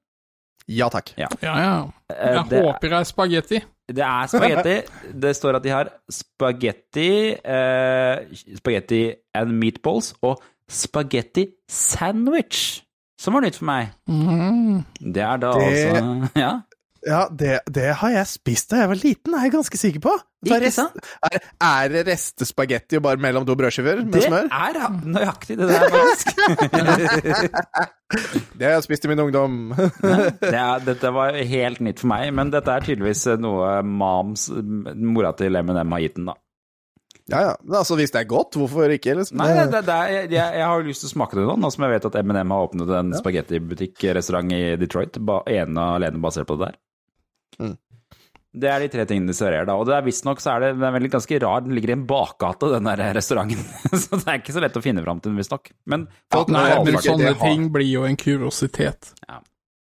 Ja takk. Ja. ja, ja. Eh, Jeg det- håper det er spagetti. Det er spagetti. Det står at de har spagetti, eh, spagetti and meatballs og spagetti sandwich. som var nytt for meg. Mm. Det er da Det- altså Ja. Ja, det, det har jeg spist da jeg var liten, er jeg ganske sikker på. Det rest- Er, er det restespagetti bare mellom to brødskiver med Det smør? er nøyaktig det der, faktisk. Det har jeg spist i min ungdom. ja, er, dette var helt nytt for meg, men dette er tydeligvis noe moms, mora til M&M har gitt den, da. Ja, ja. Men altså, hvis det er godt, hvorfor ikke? Liksom? Nei, det, det er, jeg, jeg har jo lyst til å smake det nå, nå som jeg vet at M&M har åpnet en spagettibutikk-restaurant i Detroit, ba, ene og alene basert på det der. Mm. Det er de tre tingene de serverer da, og det er visstnok så er det, det er veldig ganske rar, den ligger i en bakgate, den der restauranten, så det er ikke så lett å finne fram til den visstnok. Men ja, Nei, men sånne ting blir jo en kuriositet.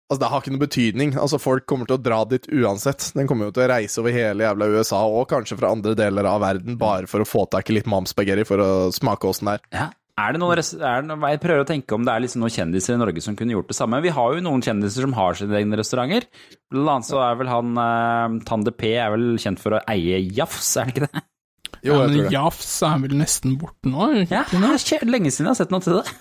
Altså, Det har ikke noe betydning. Altså, Folk kommer til å dra dit uansett. Den kommer jo til å reise over hele jævla USA, og kanskje fra andre deler av verden, bare for å få tak i litt mamspagetti for å smake åssen det er. Ja. Er det noen, er det noe, jeg prøver å tenke om det er liksom noen kjendiser i Norge som kunne gjort det samme. Vi har jo noen kjendiser som har sine egne restauranter. Blant annet så er vel han uh, Tande P er vel kjent for å eie Jafs, er det ikke det? Jo, ja, men tror det. Jafs er vel nesten borte nå? Ja, det er lenge siden jeg har sett noe til det.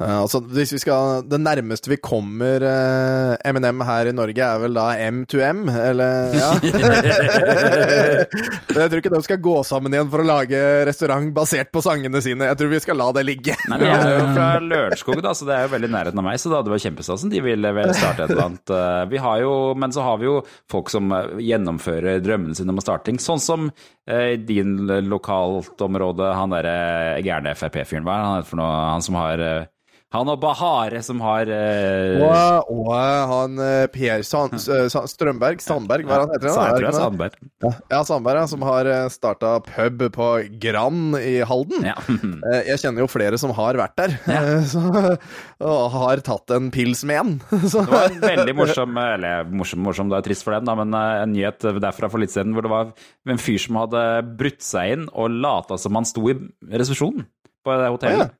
Ja, altså, hvis vi skal, Det nærmeste vi kommer uh, M&M her i Norge, er vel da M2M, eller ja. Jeg tror ikke de skal gå sammen igjen for å lage restaurant basert på sangene sine. Jeg tror vi skal la det ligge. Nei, men Jeg er jo fra Lørenskog, da, så det er jo veldig nærheten av meg, så det hadde vært kjempestas om de ville vel starte et eller annet. eh, Vi har jo, men så har vi jo folk som gjennomfører drømmene sine om å starte ting, sånn som i din lokalt område, han derre gærne Frp-fyren, hva er han heter for noe, han som har han og Bahare som har uh... Og, og han eh, Per San, eh, Strømberg, Sandberg, hva er han heter? Han? er Sandberg. Ja, ja, Sandberg, ja, som har starta pub på Grand i Halden. Ja. Jeg kjenner jo flere som har vært der, eh, så, og har tatt en pils med en. Så, Det var en veldig morsom, eller morsom, morsom, det er trist for dem, da, men en nyhet derfra for litt siden hvor det var en fyr som hadde brutt seg inn og lata som han sto i resepsjonen på det hotellet.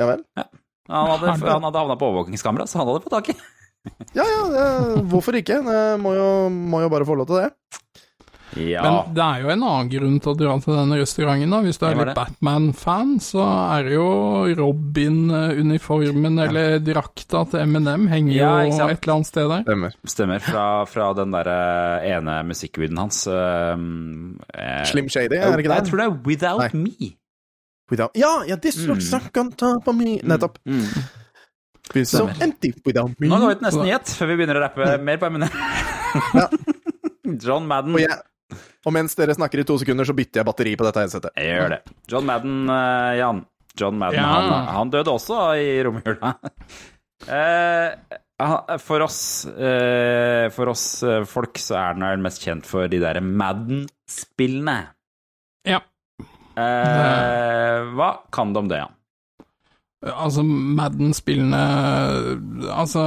ja vel. Han hadde, han hadde havna på overvåkingskamera, så han hadde fått tak i. Ja, ja, det, hvorfor ikke? Det må jo, må jo bare få lov til det. Ja. Men det er jo en annen grunn til å dra til denne restauranten. da. Hvis du er litt. Batman-fan, så er det jo Robin-uniformen eller drakta til M&M henger Ja, jo et eller annet sted der. Stemmer. Stemmer. Fra, fra den derre ene musikkvideoen hans. eh, eh, Slim Shady, er det ikke det? Jeg tror det er Without Me. Without, ja, ja, this looks like on top of me. Nettopp. Mm. So empty without me. Nå går vi til nesten nyhet, før vi begynner å rappe mer på emnet. John Madden. Og, jeg, og mens dere snakker i to sekunder, så bytter jeg batteri på dette headsetet. Jeg gjør det. John Madden, uh, Jan. John Madden, Ja. han, han døde også i romjula. Eh, for oss, eh, for oss folk så er han vel mest kjent for de der Madden-spillene. Eh, hva kan du om det, Jan? Altså, Madden-spillene Altså,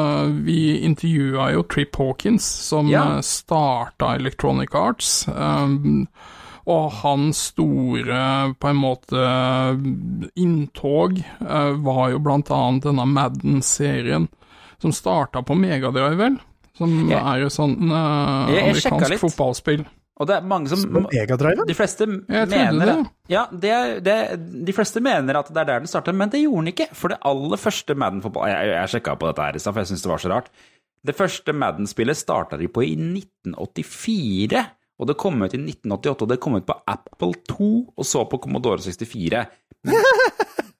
vi intervjua jo Trip Hawkins, som Ja. starta Electronic Arts. Um, og hans store, på en måte, inntog uh, var jo blant annet denne Madden-serien, som starta på Megadrive, vel? Som Jeg- er jo sånn sjekka amerikansk fotballspill. Og det er mange som Megadrive? De fleste Jeg mener det. Ja, det, er- det, de fleste mener at det er der den startet, men det gjorde den ikke. For det aller første Madden-fotball Jeg, jeg sjekka på dette her i stad, for jeg syns det var så rart. Det første Madden-spillet starta de på i 1984. Og det kom ut i 1988, og det kom ut på Apple 2, og så på Commodore 64.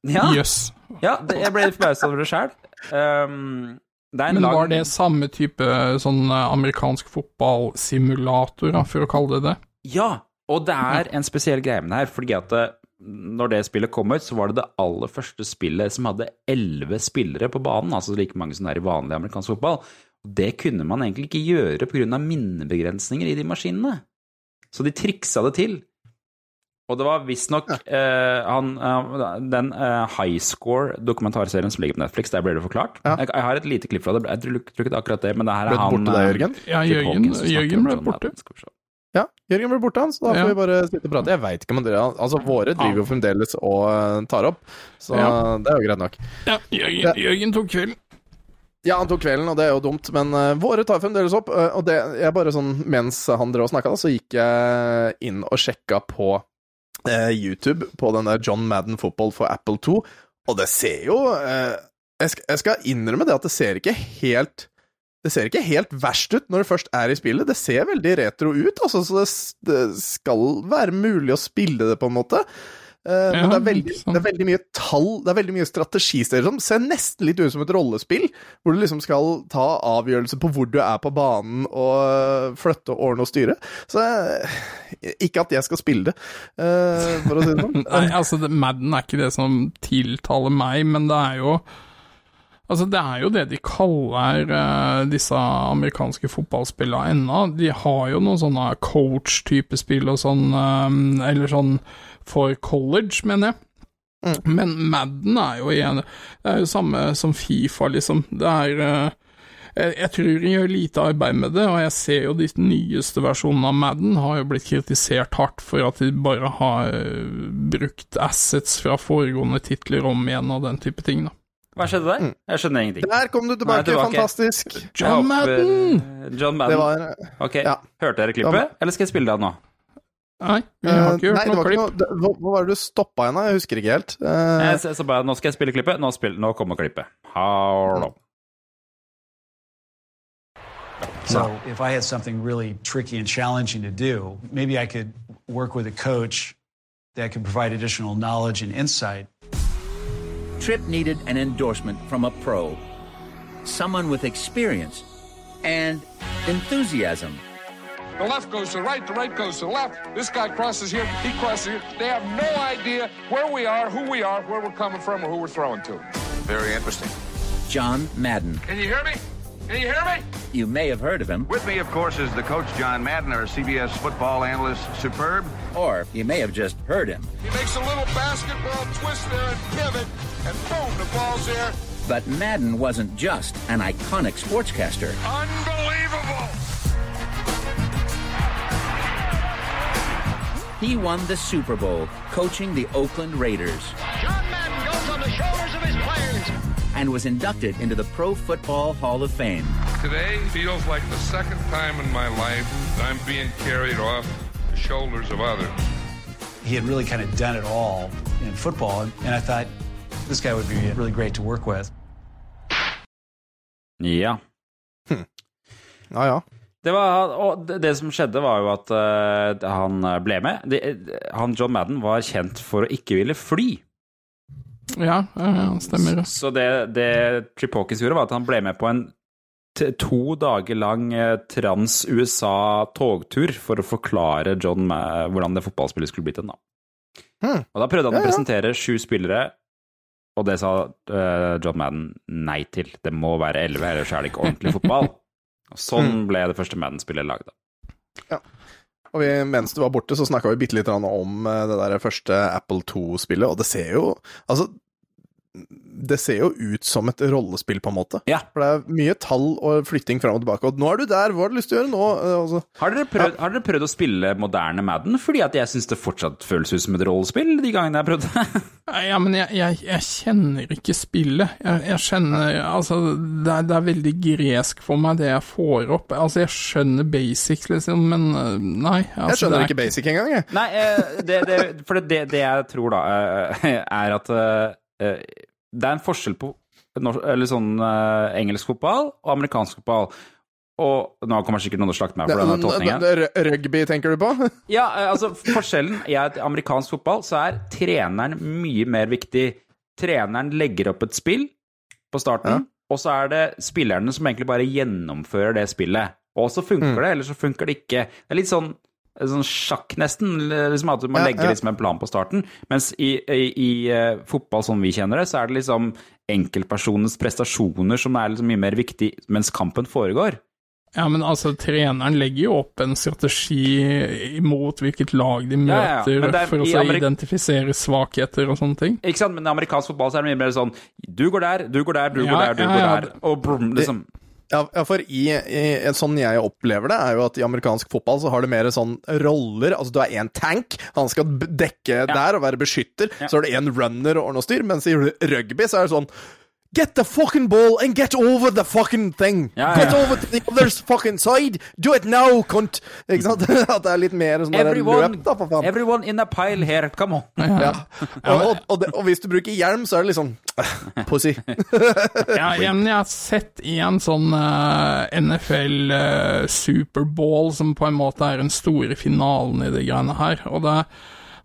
Ja, yes. ja det, jeg ble forbausa over det sjæl. Um, Men lang var det samme type sånn eh, amerikansk fotballsimulator, for å kalle det det? Ja, og det er en spesiell greie med det her, fordi at når det spillet kom ut, så var det det aller første spillet som hadde elleve spillere på banen, altså like mange som det er i vanlig amerikansk fotball. Og det kunne man egentlig ikke gjøre pga. minnebegrensninger i de maskinene. Så de triksa det til. Og det var visstnok eh, han, eh, den eh, High Score-dokumentarserien som ligger på Netflix, der ble det forklart. Ja. Jeg, jeg har et lite klipp fra det, jeg tror, ikke det er akkurat det, men det her er han borte der, eh, Jørgen? Ja, Jørgen, Jørgen ble borte. Ja, Jørgen ble borte, han, så da får Ja. vi bare sitte og prate. Jeg veit ikke om dere Altså, våre driver jo fremdeles og eh, tar opp, så Ja. det er jo greit nok. Ja, Jørgen, Jørgen tok kvelden. Ja, han tok kvelden, og det er jo dumt, men uh, våre tar fremdeles opp. Uh, og det, jeg bare sånn, Mens han drev og snakka, så gikk jeg inn og sjekka på eh, YouTube på den der John Madden Football for Apple 2, og det ser jo eh, jeg skal, jeg skal innrømme det at det ser ikke helt det ser ikke helt verst ut når det først er i spillet. Det ser veldig retro ut, altså, så det, det skal være mulig å spille det, på en måte. Eh, men Ja, det er, veldig, det er veldig mye tall, det er veldig mye strategisteder som ser nesten litt ut som et rollespill, hvor du liksom skal ta avgjørelse på hvor du er på banen og øh, flytte og ordne og styre. Så eh, ikke at jeg skal spille det, uh, for å si det sånn. Nei, altså, det, Madden er ikke det som tiltaler meg, men det er jo Altså, det er jo det de kaller uh, disse amerikanske fotballspillene ennå. De har jo noen sånne coach-type spill og sånn, eh, eller sånn for college, mener jeg. Men Madden er jo igjen Det er jo samme som Fifa, liksom. Det er eh, jeg, jeg tror de gjør lite arbeid med det, og jeg ser jo de nyeste versjonene av Madden har jo blitt kritisert hardt for at de bare har eh, brukt assets fra foregående titler om igjen og den type ting, da. Hva skjedde der? Jeg skjønner ingenting. Der kom du tilbake, tilbake. fantastisk. John Madden! John Det Madden. var Ok, ja. Hørte dere klippet, eller skal jeg spille det av nå? Nei, vi har Eh, ikke nei, hørt det noe var ikke klipp. noe, det, hva, hva var det du stoppa igjen? da? Jeg husker ikke helt. Eh, Jeg så, så bare, nå skal jeg spille klippet. Nå, spill, nå kommer klippet. Hold opp. So if I had something really tricky and challenging to do, maybe I could work with a coach that could provide additional knowledge and insight. Tripp needed an endorsement from a pro, someone with experience and enthusiasm. The left goes to the right, the right goes to the left. This guy crosses here, he crosses here. They have no idea where we are, who we are, where we're coming from, or who we're throwing to. Very interesting. John Madden. Can you hear me? Can you hear me? You may have heard of him, With me, of course, is the coach, John Madden, our CBS football analyst, superb. or you may have just heard him. He makes a little basketball twist there and pivot, and boom, the ball's there. But Madden wasn't just an iconic sportscaster. Unbelievable! He won the Super Bowl coaching the Oakland Raiders John Madden goes on the shoulders of his players. and was inducted into the Pro Football Hall of Fame. Today feels like the second time in my life that I'm being carried off the shoulders of others. He had really kind of done it all in football, and I thought this guy would be really great to work with. Ja. ja, ja. Det, var, og det, det som skjedde, var jo at uh, han ble med. De, han John Madden var kjent for å ikke ville fly. Ja, ja, stemmer. Så det, det Trip Hawkins gjorde, var at han ble med på en t to dager lang eh, trans-USA-togtur for å forklare John Ma hvordan det fotballspillet skulle blitt en. da. Hmm. Og da prøvde han Ja, å presentere sju spillere, og det sa uh, John Madden nei til. Det må være elleve, ellers er det ikke ordentlig fotball. Og sånn mm. ble det første Madden-spillet lagd. Og vi, mens du var borte, så snakka vi bitte litt om eh, det der første Apple 2-spillet, og det ser jo Altså, det ser jo ut som et rollespill, på en måte. Ja. For det er mye tall og flytting fram og tilbake, og nå er du der, hva har du lyst til å gjøre nå? Eh, Altså, Har dere, prøvd, har dere prøvd å spille moderne Madden? Fordi at jeg syns det fortsatt føles ut som et rollespill de gangene jeg har prøvd det. Ja, men jeg, jeg, jeg kjenner ikke spillet. Jeg, jeg kjenner Altså, det er, det er veldig gresk for meg, det jeg får opp. Altså, jeg skjønner basics, liksom, men øh, nei. Altså, jeg skjønner det er ikke basic engang, jeg. Nei, eh, det, det, for det, det jeg tror da, eh, er at eh, det er en forskjell på sånn eh, engelsk fotball og amerikansk fotball. Og nå kommer sikkert noen til å slakte meg for denne tolkningen. Rugby, tenker du på? Ja, eh, altså forskjellen i at i amerikansk fotball så er treneren mye mer viktig. Treneren legger opp et spill på starten, og så er det spillerne som egentlig bare gjennomfører det spillet. Og så funker Mm. det, eller så funker det ikke. Det er litt sånn, sånn sjakk nesten, liksom at man Ja, legger ja. liksom en plan på starten. Mens i, i, i eh, fotball som vi kjenner det, så er det liksom enkeltpersonens prestasjoner som er liksom mye mer viktig mens kampen foregår. Ja, men altså, treneren legger jo opp en strategi imot hvilket lag de møter, ja, ja. er- for å så identifisere svakheter og sånne ting. Ikke sant? Men i amerikansk fotball så er det mye mer sånn Du går der, du går der, du Ja, går der, du ja, går der. Og brum, liksom Ja, ja, for i, i, sånn jeg opplever det, er jo at i amerikansk fotball så har det mer sånn roller. Altså du er en tank, han skal dekke dekke der og være beskytter. Så er det en runner og ordne og styr. Mens i rugby så er det sånn Get the fucking ball and get over the fucking thing! Ja, Get ja. over to the other's fucking side! Do it now, cunt! Ikke sant? At det er litt mer sånn der Everyone, løp, da, for faen. everyone in a pile here, come on. Ja. Og, og, og, det, og hvis du bruker hjelm, så er det liksom Pussy. Ja, igjen, jeg har sett i en sånn uh, NFL uh, Superbowl, som på en måte er den store finalen i de greiene her. Og det,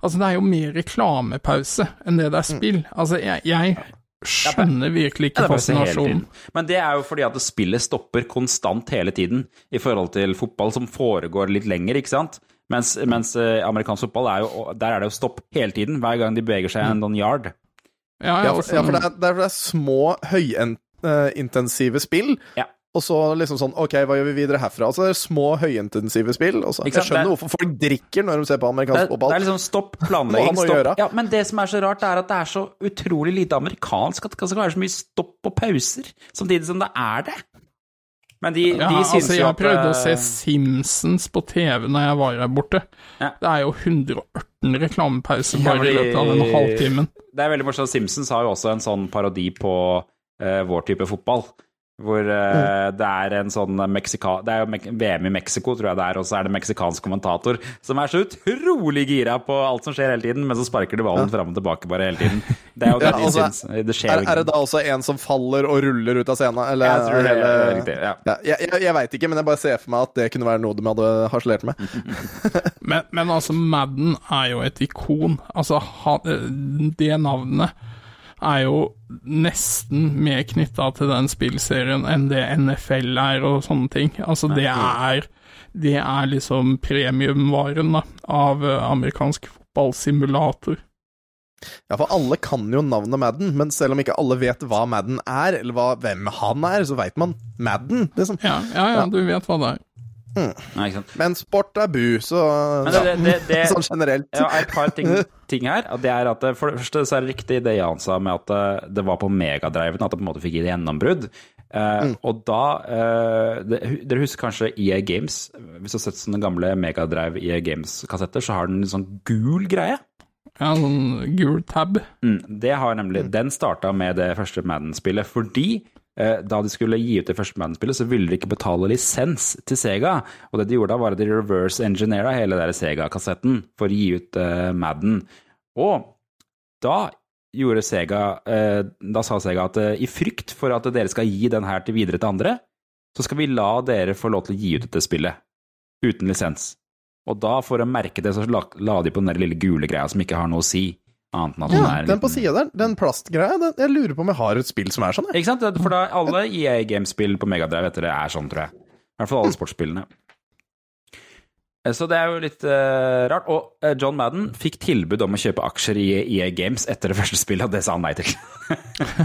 altså, det er jo mer reklamepause enn det det er spill. Altså, jeg, jeg skjønner virkelig ikke er fascinasjonen. Men det er jo fordi at spillet stopper konstant hele tiden, i forhold til fotball som foregår litt lenger, ikke sant? Mens, mens eh, amerikansk fotball er jo Der er det jo stopp hele tiden, hver gang de beveger seg en noen yard. Ja, Ja, for, ja, for det, er, det er- det er små, høyintensive spill. Og så liksom sånn OK, hva gjør vi videre herfra? Altså det er små, høyintensive spill. Og jeg skjønner er- hvorfor folk drikker når de ser på amerikansk amerikansk det fotball. er liksom stopp, planlegging, stopp. gjøre. Ja, men det som er så rart, er at det er så utrolig lite amerikansk at det kan være så mye stopp og pauser, samtidig som det er det. Men de, Ja, de syns altså, jo jeg at prøvde å eh, se Simpsons på TV når jeg var her borte. Ja. Det er jo 118 reklamepauser Ja, bare i løpet av den halvtimen. Det er veldig morsomt. Simpsons har jo også en sånn parodi på uh, vår type fotball. Hvor eh, det er en sånn Meksika... Det er jo VM i Mexico, tror jeg det er, og så er det meksikansk kommentator som er så utrolig gira på alt som skjer hele tiden, men så sparker de ballen fram og tilbake bare hele tiden. Det er jo det Ja, de altså, syns. Det skjer Er, er det da også en som faller og ruller ut av scenen? Eller, Jeg tror det er hele- riktig, ja. Ja, jeg jeg, jeg veit ikke, men jeg bare ser for meg at det kunne være noe de hadde harselert med. Men, men altså, Madden er jo et ikon. Altså, han, det navnet er jo nesten mer knytta til den spillserien enn det NFL er og sånne ting. Altså, det er Det er liksom premiumvaren da, av eh, amerikansk fotballsimulator. Ja, for alle kan jo navnet Madden, men selv om ikke alle vet hva Madden er, eller hva, hvem han er, så veit man Madden, liksom. Ja, ja, ja, du vet hva det er. Nei, ikke sant. Men sport er bu, så Men det, det, det, Sånn generelt. Ja, et par ting, ting her. Det er at det- For det første så er det riktig det Jan sa med at eh, det var på megadriven at det på en måte fikk et gjennombrudd. Eh, Og da eh, det, Dere husker kanskje EA Games? Hvis du har sett sånne gamle megadrive EA Games-kassetter, så har den en sånn gul greie. Ja, sånn gul tab. Mm, det har nemlig, Den starta med det første Madden-spillet fordi eh, da de skulle gi ut det første Madden-spillet, så ville de ikke betale lisens til Sega. Og det de gjorde da, var at de reverse engineera hele der Sega-kassetten for å gi ut uh, Madden. Og da gjorde Sega uh, Da sa Sega at uh, i frykt for at dere skal gi den her til videre til andre, så skal vi la dere få lov til å gi ut dette spillet uten lisens. Og da, for å merke det, så la, la de på den der lille gule greia som ikke har noe å si. Annet enn at den Ja, er den på sida der, den plastgreia, den, jeg lurer på om jeg har et spill som er sånn, jeg. Ikke sant? For da alle EA Games-spill på Megadrive etter det er sånn, tror jeg. I hvert fall alle sportsspillene. Eh, Så det er jo litt uh, rart. Og eh, John Madden fikk tilbud om å kjøpe aksjer i EA Games etter det første spillet, og det sa han nei til.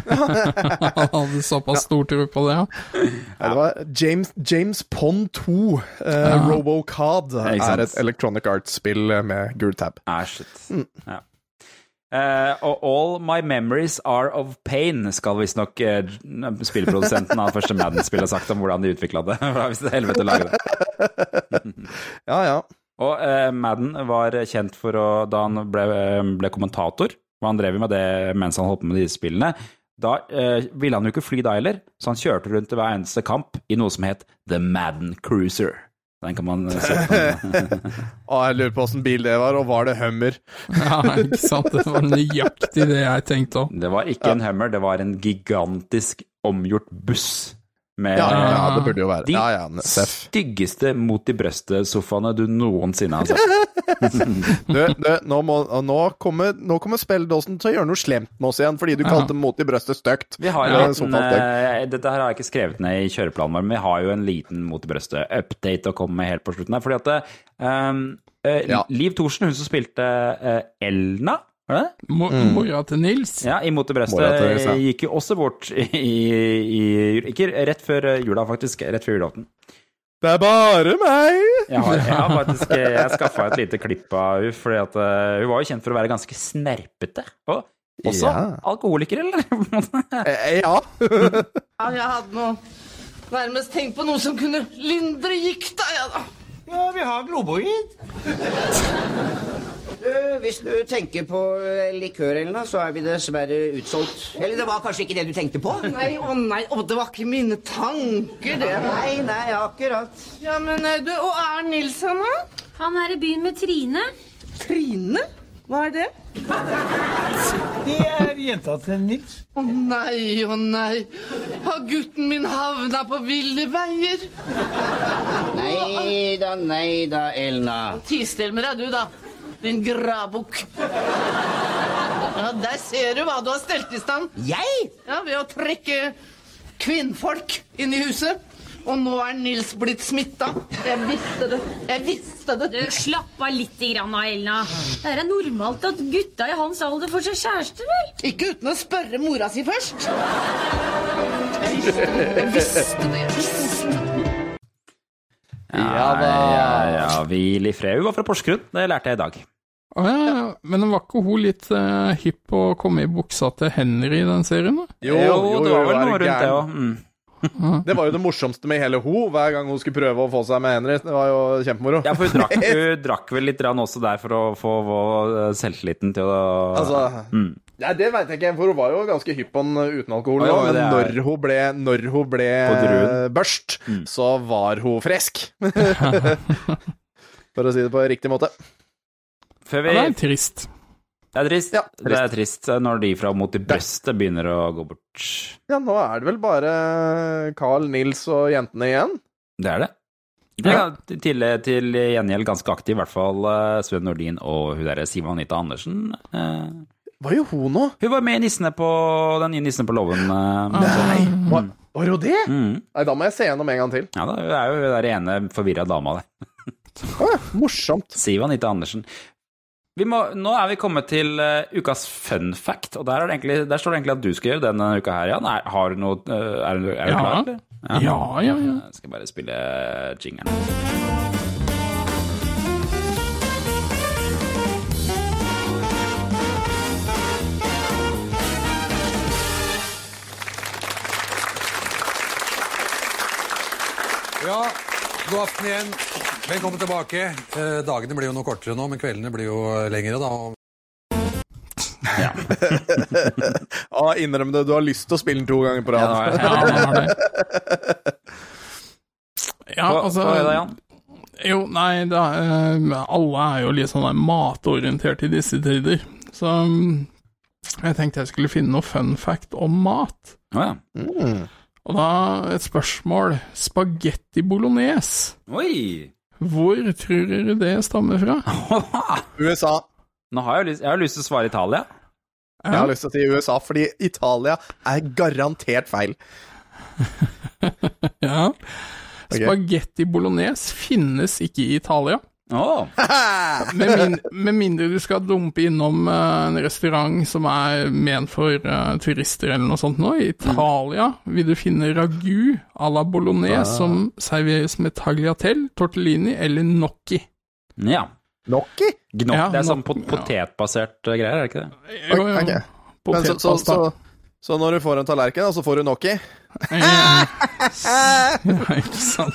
Han hadde såpass stor tro på det, ja. Ja, det var James, James Pond 2, uh, Ja. Robocod, er et Electronic Arts-spill med gul tab. Ah, shit. Ja. Eh, og All My Memories Are Of Pain skal visstnok uh, spillprodusenten av første Madden-spill ha sagt om hvordan de utvikla det. Hvis det helvete å lage det. Ja, ja. Og uh, Madden var kjent for å Da han ble, ble kommentator, og han drev med det mens han holdt på med disse spillene, da eh, ville han jo ikke fly da heller, så han kjørte rundt til hver eneste kamp i noe som het The Madden Cruiser. Den kan man eh, se på. Jeg lurer på åssen bil det var, og var det Hummer? Ja, ikke sant. Det var nøyaktig det jeg tenkte òg. Det var ikke en Hummer, det var en gigantisk omgjort buss. Med Ja, ja, det burde jo være. de Ja, ja, Seff. styggeste mot i brøstet-sofaene du noensinne har sett. Du, du, nå, må, nå kommer, nå kommer spilledåsen til å gjøre noe slemt med oss igjen, fordi du Ja. kalte mot i brøstet stygt. Vi har en liten, sofaen eh, dette her har jeg ikke skrevet ned i kjøreplanen vår, men vi har jo en liten mot i brøstet-update å komme med helt på slutten her. Fordi at eh, eh, Liv Thorsen, hun som spilte uh, Elna, var det det? Mo Mm. Mora til Nils. Ja, i Mot til brøstet ja. gikk jo også bort i, i Ikke rett før jula, faktisk. Rett før julaften. Det er bare meg! Jeg har, jeg har faktisk jeg skaffa et lite klipp av henne, fordi at eh, hun var jo kjent for å være ganske snerpete. Og også Ja. alkoholiker, eller? Eh, Ja. Ja, jeg hadde nå nærmest tenkt på noe som kunne lindre gikta, jeg, da. Ja, vi har globoid. hvis du tenker på eh, likør eller noe, så er vi dessverre utsolgt. Eller det var kanskje ikke det du tenkte på? Nei, å nei, å, det var ikke mine tanker, det. Nei, nei, akkurat. Ja, men eh, du, og er Nils han da? Han er i byen med Trine. Trine? Hva er det? Det er jenta til Nils. Å nei, å nei. Har gutten min havna på ville veier? Nei da, nei da, Elna. Ti still med deg, du, da. Din grabukk. Ja, der ser du hva du har stelt i stand. Jeg? Ja, Ved å trekke kvinnfolk inn i huset. Og nå er Nils blitt smitta. Jeg visste det. Jeg visste det. Du, Slapp av litt, grann, da, Elna. Det er normalt at gutta i hans alder får seg kjæreste, vel? Ikke uten å spørre mora si først. Jeg visste det. Jeg visste det. Jeg visste det. Ja, ja, ja. Hvil i fred. Hun var fra Porsgrunn, det lærte jeg i dag. Å ja, ja, men var ikke hun litt eh, hypp på å komme i buksa til Henry i den serien? da? Jo, det var vel noe rundt det òg. Det var jo det morsomste med hele ho, hver gang hun skulle prøve å få seg med Henry. Det var jo kjempemoro. Ja, for hun drakk, hun drakk vel litt også der for å få få selvtilliten til å Altså, mm. Nei, det veit jeg ikke, for hun var jo ganske hypp på den uten alkohol. Ja, men er- når hun ble, når hun ble børst, mm. så var hun frisk. For å si det på riktig måte. Før Ja, vi det er trist. Det er trist. Ja, Det er trist når de fra mot i brøstet begynner å gå bort. Ja, nå er det vel bare Carl, Nils og jentene igjen. Det er det. Ja, er til, til gjengjeld ganske aktiv, i hvert fall eh, Sven Nordin og hun derre Siv Anita Andersen. eh, Hva gjør hun nå? Hun var med i Nissene på den nye Nissene på låven. eh, Nei, var, var hun det? Mm. Nei, da må jeg se gjennom en gang til. Ja, da, hun er jo hun der ene forvirra dama der. Ah, morsomt. Siv Anita Andersen. Vi må, nå er vi kommet til uh, ukas fun fact, og der, er det egentlig, der står det egentlig at du skal gjøre denne uka her, Jan. Er, har du noe eh, Er, du- er du Ja. klar? eller? Ja, ja, ja. Jeg skal bare spille jingeren. Ja, god aften igjen. Velkommen tilbake. Eh, dagene blir jo noe kortere nå, men kveldene blir jo eh, lengre, da. Ja. Ja, innrøm det, du har lyst til å spille den to ganger på rad. Ja, Ja, det. Ja, altså hva er det, Jan? Jo, nei, da, eh, alle er jo litt sånn matorientert i disse tider. Så mm, jeg tenkte jeg skulle finne noe fun fact om mat. Ja. Mm. Og da et spørsmål. Spagetti bolognese. Oi! Hvor tror dere det stammer fra? USA. Nå har jeg, jo lyst, jeg har lyst til å svare Italia. Jeg har lyst til å si USA, fordi Italia er garantert feil. Ja. Okay. Spagetti bolognese finnes ikke i Italia. Åh. Med, min, med mindre du skal dumpe innom eh, en restaurant som er ment for uh, turister eller noe sånt nå. I Italia vil du finne ragu à la bolognese Ah. som serveres med tagliatelle, tortellini eller gnocchi. Ja. Gnocchi? Gnocchi, Ja, det er sånn pot potetbasert ja. greier, er det ikke det? Jo, jo. Ok. Men så, så, så, så når du får en tallerken, så får du gnocchi Ja, ikke sant.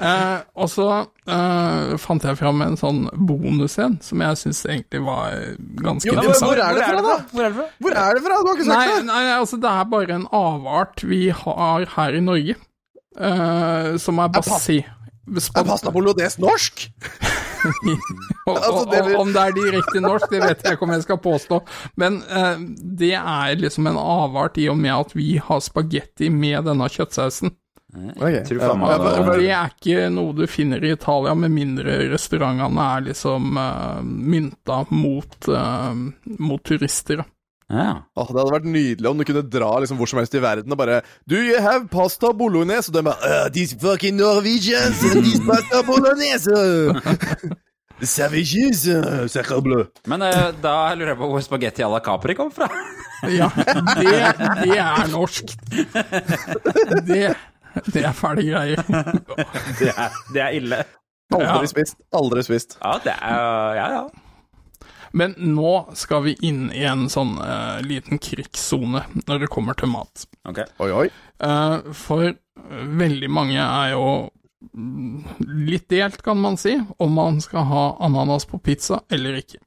Eh, og så eh, fant jeg fram en sånn bonus en, som jeg syns egentlig var ganske Jo, interessant. hvor er det fra, da? Hvor er det fra? Hvor er det fra? Du har ikke sagt Nei, det! nei, altså det er bare en avart vi har her i Norge, eh, som er basi Er pasta bolognese norsk? og, og, og, Om det er direkte norsk, det vet jeg ikke om jeg skal påstå, men eh, det er liksom en avart i og med at vi har spagetti med denne kjøttsausen. Ok. Tror faen meg Ja, det- det er ikke noe du finner i Italia, med mindre restaurantene er liksom uh, mynta mot, uh, mot turister. Ja. Oh, det hadde vært nydelig om du kunne dra liksom hvor som helst i verden og bare Do you have pasta bolognese? Og de bare uh, These fucking Norwegians and these pasta bolognese! Savages, uh. Men uh, da lurer jeg på hvor spagetti à la Capri kom fra. Ja, det, det er norsk. Det, det er fæle greier. Det er, det er ille. Aldri Ja. spist. Aldri spist. Ja, det er Ja, ja. Men nå skal vi inn i en sånn uh, liten krigssone når det kommer til mat. Ok. Oi, oi. Uh, for veldig mange er jo litt delt, kan man si, om man skal ha ananas på pizza eller ikke.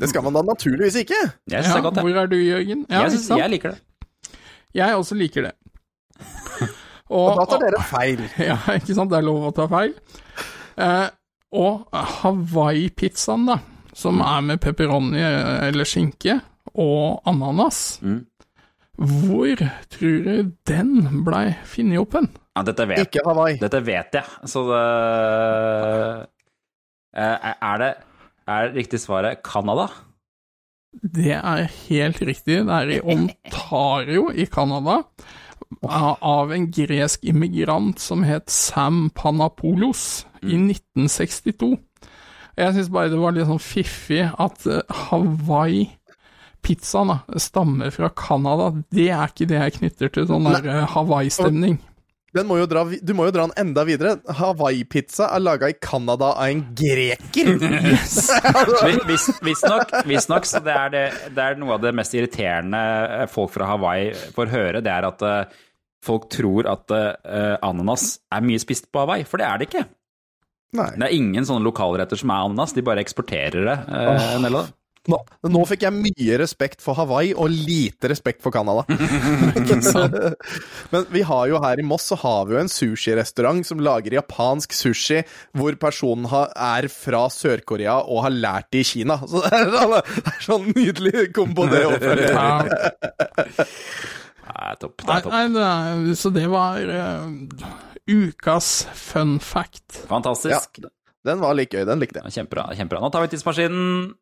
Det skal man da naturligvis ikke. Jeg synes det er godt, Hvor er du, Jørgen? Ja, Jeg, synes, jeg liker det. Jeg også liker det. Og da tar dere feil. Ja, ikke sant, det er lov å ta feil. Eh, og Hawaii-pizzaen, da, som er med pepperoni eller skinke og ananas, Mm. hvor tror du den blei funnet opp hen? Ja, dette vet, Ikke Hawaii. Dette vet jeg, så det Eh, Er det er det riktig svaret Canada? Det er helt riktig. Det er i Ontario i Canada, av en gresk immigrant som het Sam Panapoulos i 1962. Jeg syns bare det var litt sånn fiffig at eh, Hawaii-pizzaen da, stammer fra Canada. Det er ikke det jeg knytter til sånn eh, Hawaii-stemning. Må dra, du må jo dra den enda videre. Hawaii-pizza er laga i Canada av en greker! Visstnok, vis, vis så det er, det, det er noe av det mest irriterende eh, folk fra Hawaii får høre, det er at uh, folk tror at uh, ananas er mye spist på Hawaii, for det er det ikke. Nei. Det er ingen sånne lokalretter som er ananas, de bare eksporterer det. Uh, det. Nå, nå fikk jeg mye respekt for Hawaii og lite respekt for Canada. Men vi har jo her i Moss så har vi jo en sushirestaurant som lager japansk sushi, hvor personen har, er fra Sør-Korea og har lært det i Kina. Så det er, sånn- det er sånn nydelig kombo, det òg. Nei, topp, det Nei, er topp. nei, er, så det var uh, ukas fun fact. Fantastisk. Den var litt gøy, den likte jeg. Kjempebra. kjempebra. Nå tar vi tidsmaskinen.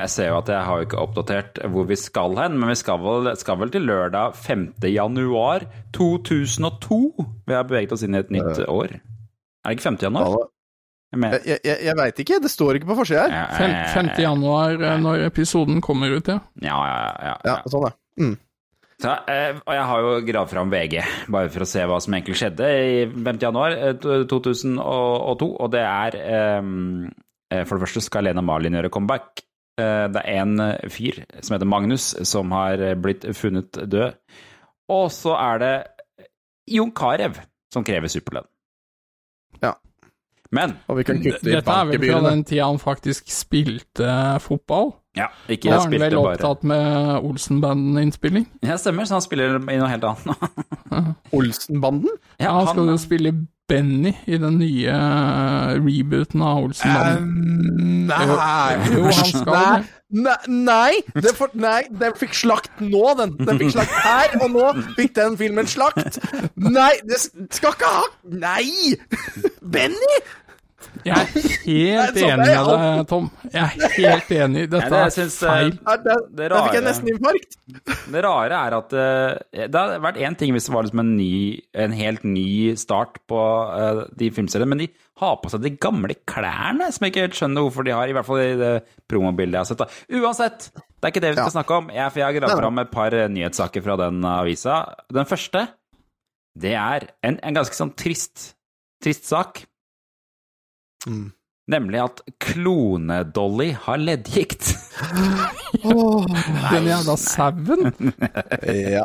Jeg ser jo at jeg har jo ikke oppdatert hvor vi skal hen, men vi skal vel, skal vel til lørdag 5. januar 2002. Vi har beveget oss inn i et nytt år. Er det ikke 5. januar? Jeg Jeg, jeg, jeg veit ikke, det står ikke på forsida her. 5, 5. januar, eh, når episoden kommer ut, ja. Ja, ja, ja. Ja, sånn, ja. Mm. Så, eh, og jeg har jo gravd fram VG, bare for å se hva som egentlig skjedde i 5. januar eh, 2002. Og det er eh, eh, For det første skal Lena Marlin gjøre comeback. Eh, det er en eh, fyr som heter Magnus, som har eh, blitt funnet død. Og så er det Jon Carew som krever superlønn. Ja. Men Og vi kan kutte i Dette er vel fra den tida han faktisk spilte fotball? Ja, ikke Da er han spilte vel bare opptatt med Olsenbanden-innspilling? Ja, stemmer, så han spiller i noe helt annet. Olsenbanden? Ja, han skal jo spille Benny i den nye eh, rebooten av Olsenbanden. Nei Jo, han skal nei, nei, det for, nei, den fikk slakt nå, den. Den fikk slakt her, og nå fikk den filmen slakt. Nei, det skal ikke ha Nei! Benny! Jeg er helt sånn enig er med deg, Tom. Jeg er helt enig. Dette Nei, det er eh, feil. Ja, Det rare, fikk jeg nesten infarkt. Det rare er at eh, det hadde vært én ting hvis det var liksom en, ny, en helt ny start på eh, de filmseriene, men de har på seg de gamle klærne, som jeg ikke helt skjønner hvorfor de har, i hvert fall i det promobildet jeg har sett. da. Uansett, det er ikke det vi skal snakke om. Jeg, for jeg har gravd fram et par nyhetssaker fra den avisa. Den første, det er en, en ganske sånn trist, trist sak. Mm. Nemlig at klone-Dolly har leddgikt. Den jævla sauen. Ja.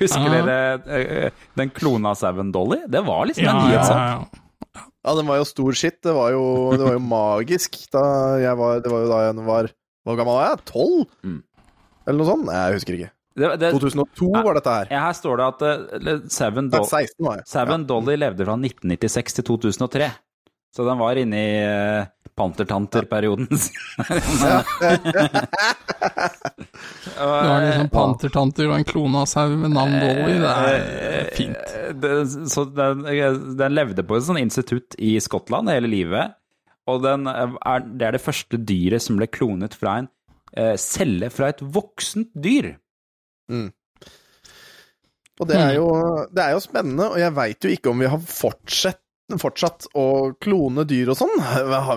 Husker dere eh, den klona sauen Dolly? Det var liksom Ja, en ja, nyhetssak. ja. ja, den var jo stor shit. Det var jo, det var jo magisk da jeg var Det var jo da jeg var Hvor gammel var jeg? Tolv? Mm. Eller noe sånt? Nei, jeg husker ikke. Det, det, 2002 var dette her. ja, her står det at uh, Sauen Nei, Do 16 var jeg. Sauen Dolly levde fra 1996 til 2003. Så den var inne i uh, pantertanter-perioden. Du har liksom pantertanter og en klone av sau med navn Dolly. Det er fint. Eh, det, så den, den levde på et sånt institutt i Skottland hele livet. Og den er, det er det første dyret som ble klonet fra en uh, celle fra et voksent dyr. Mm. Og det er, jo, det er jo spennende, og jeg veit jo ikke om vi har fortsatt, fortsatt å klone dyr og sånn.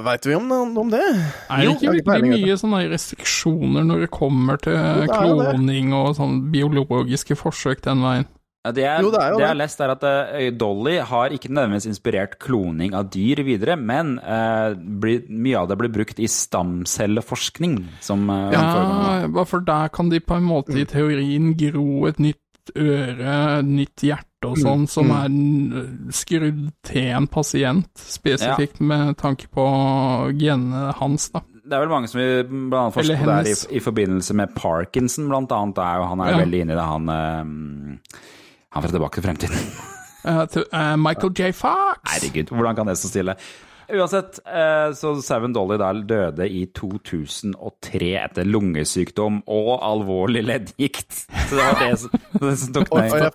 Veit vi om, om det? Er det ikke veldig mye sånne restriksjoner når det kommer til Jo, det kloning og sånn biologiske forsøk den veien? Ja, Det jeg, Jo, det er jo det jeg har lest, er at uh, Dolly har ikke nødvendigvis inspirert kloning av dyr videre, men uh, blir, mye av det blir brukt i stamcelleforskning. Som, uh. Ja, bare for der kan de på en måte i teorien gro et nytt øre, et nytt hjerte og sånn, som Mm. er skrudd til en pasient, spesifikt med tanke på genene hans, da. Det er vel mange som vil blant annet forske på det her i, i forbindelse med Parkinson, blant annet. Er jo, han er jo Ja. veldig inne i det, han eh, Han fra Tilbake til fremtiden. uh, to, uh, Michael J. Fox! Herregud, hvordan kan det stå stille? Uansett, eh, så sauen Dolly Dahl døde i 2003 etter lungesykdom og alvorlig leddgikt. Så det var det som, det som tok Og, og meg jeg,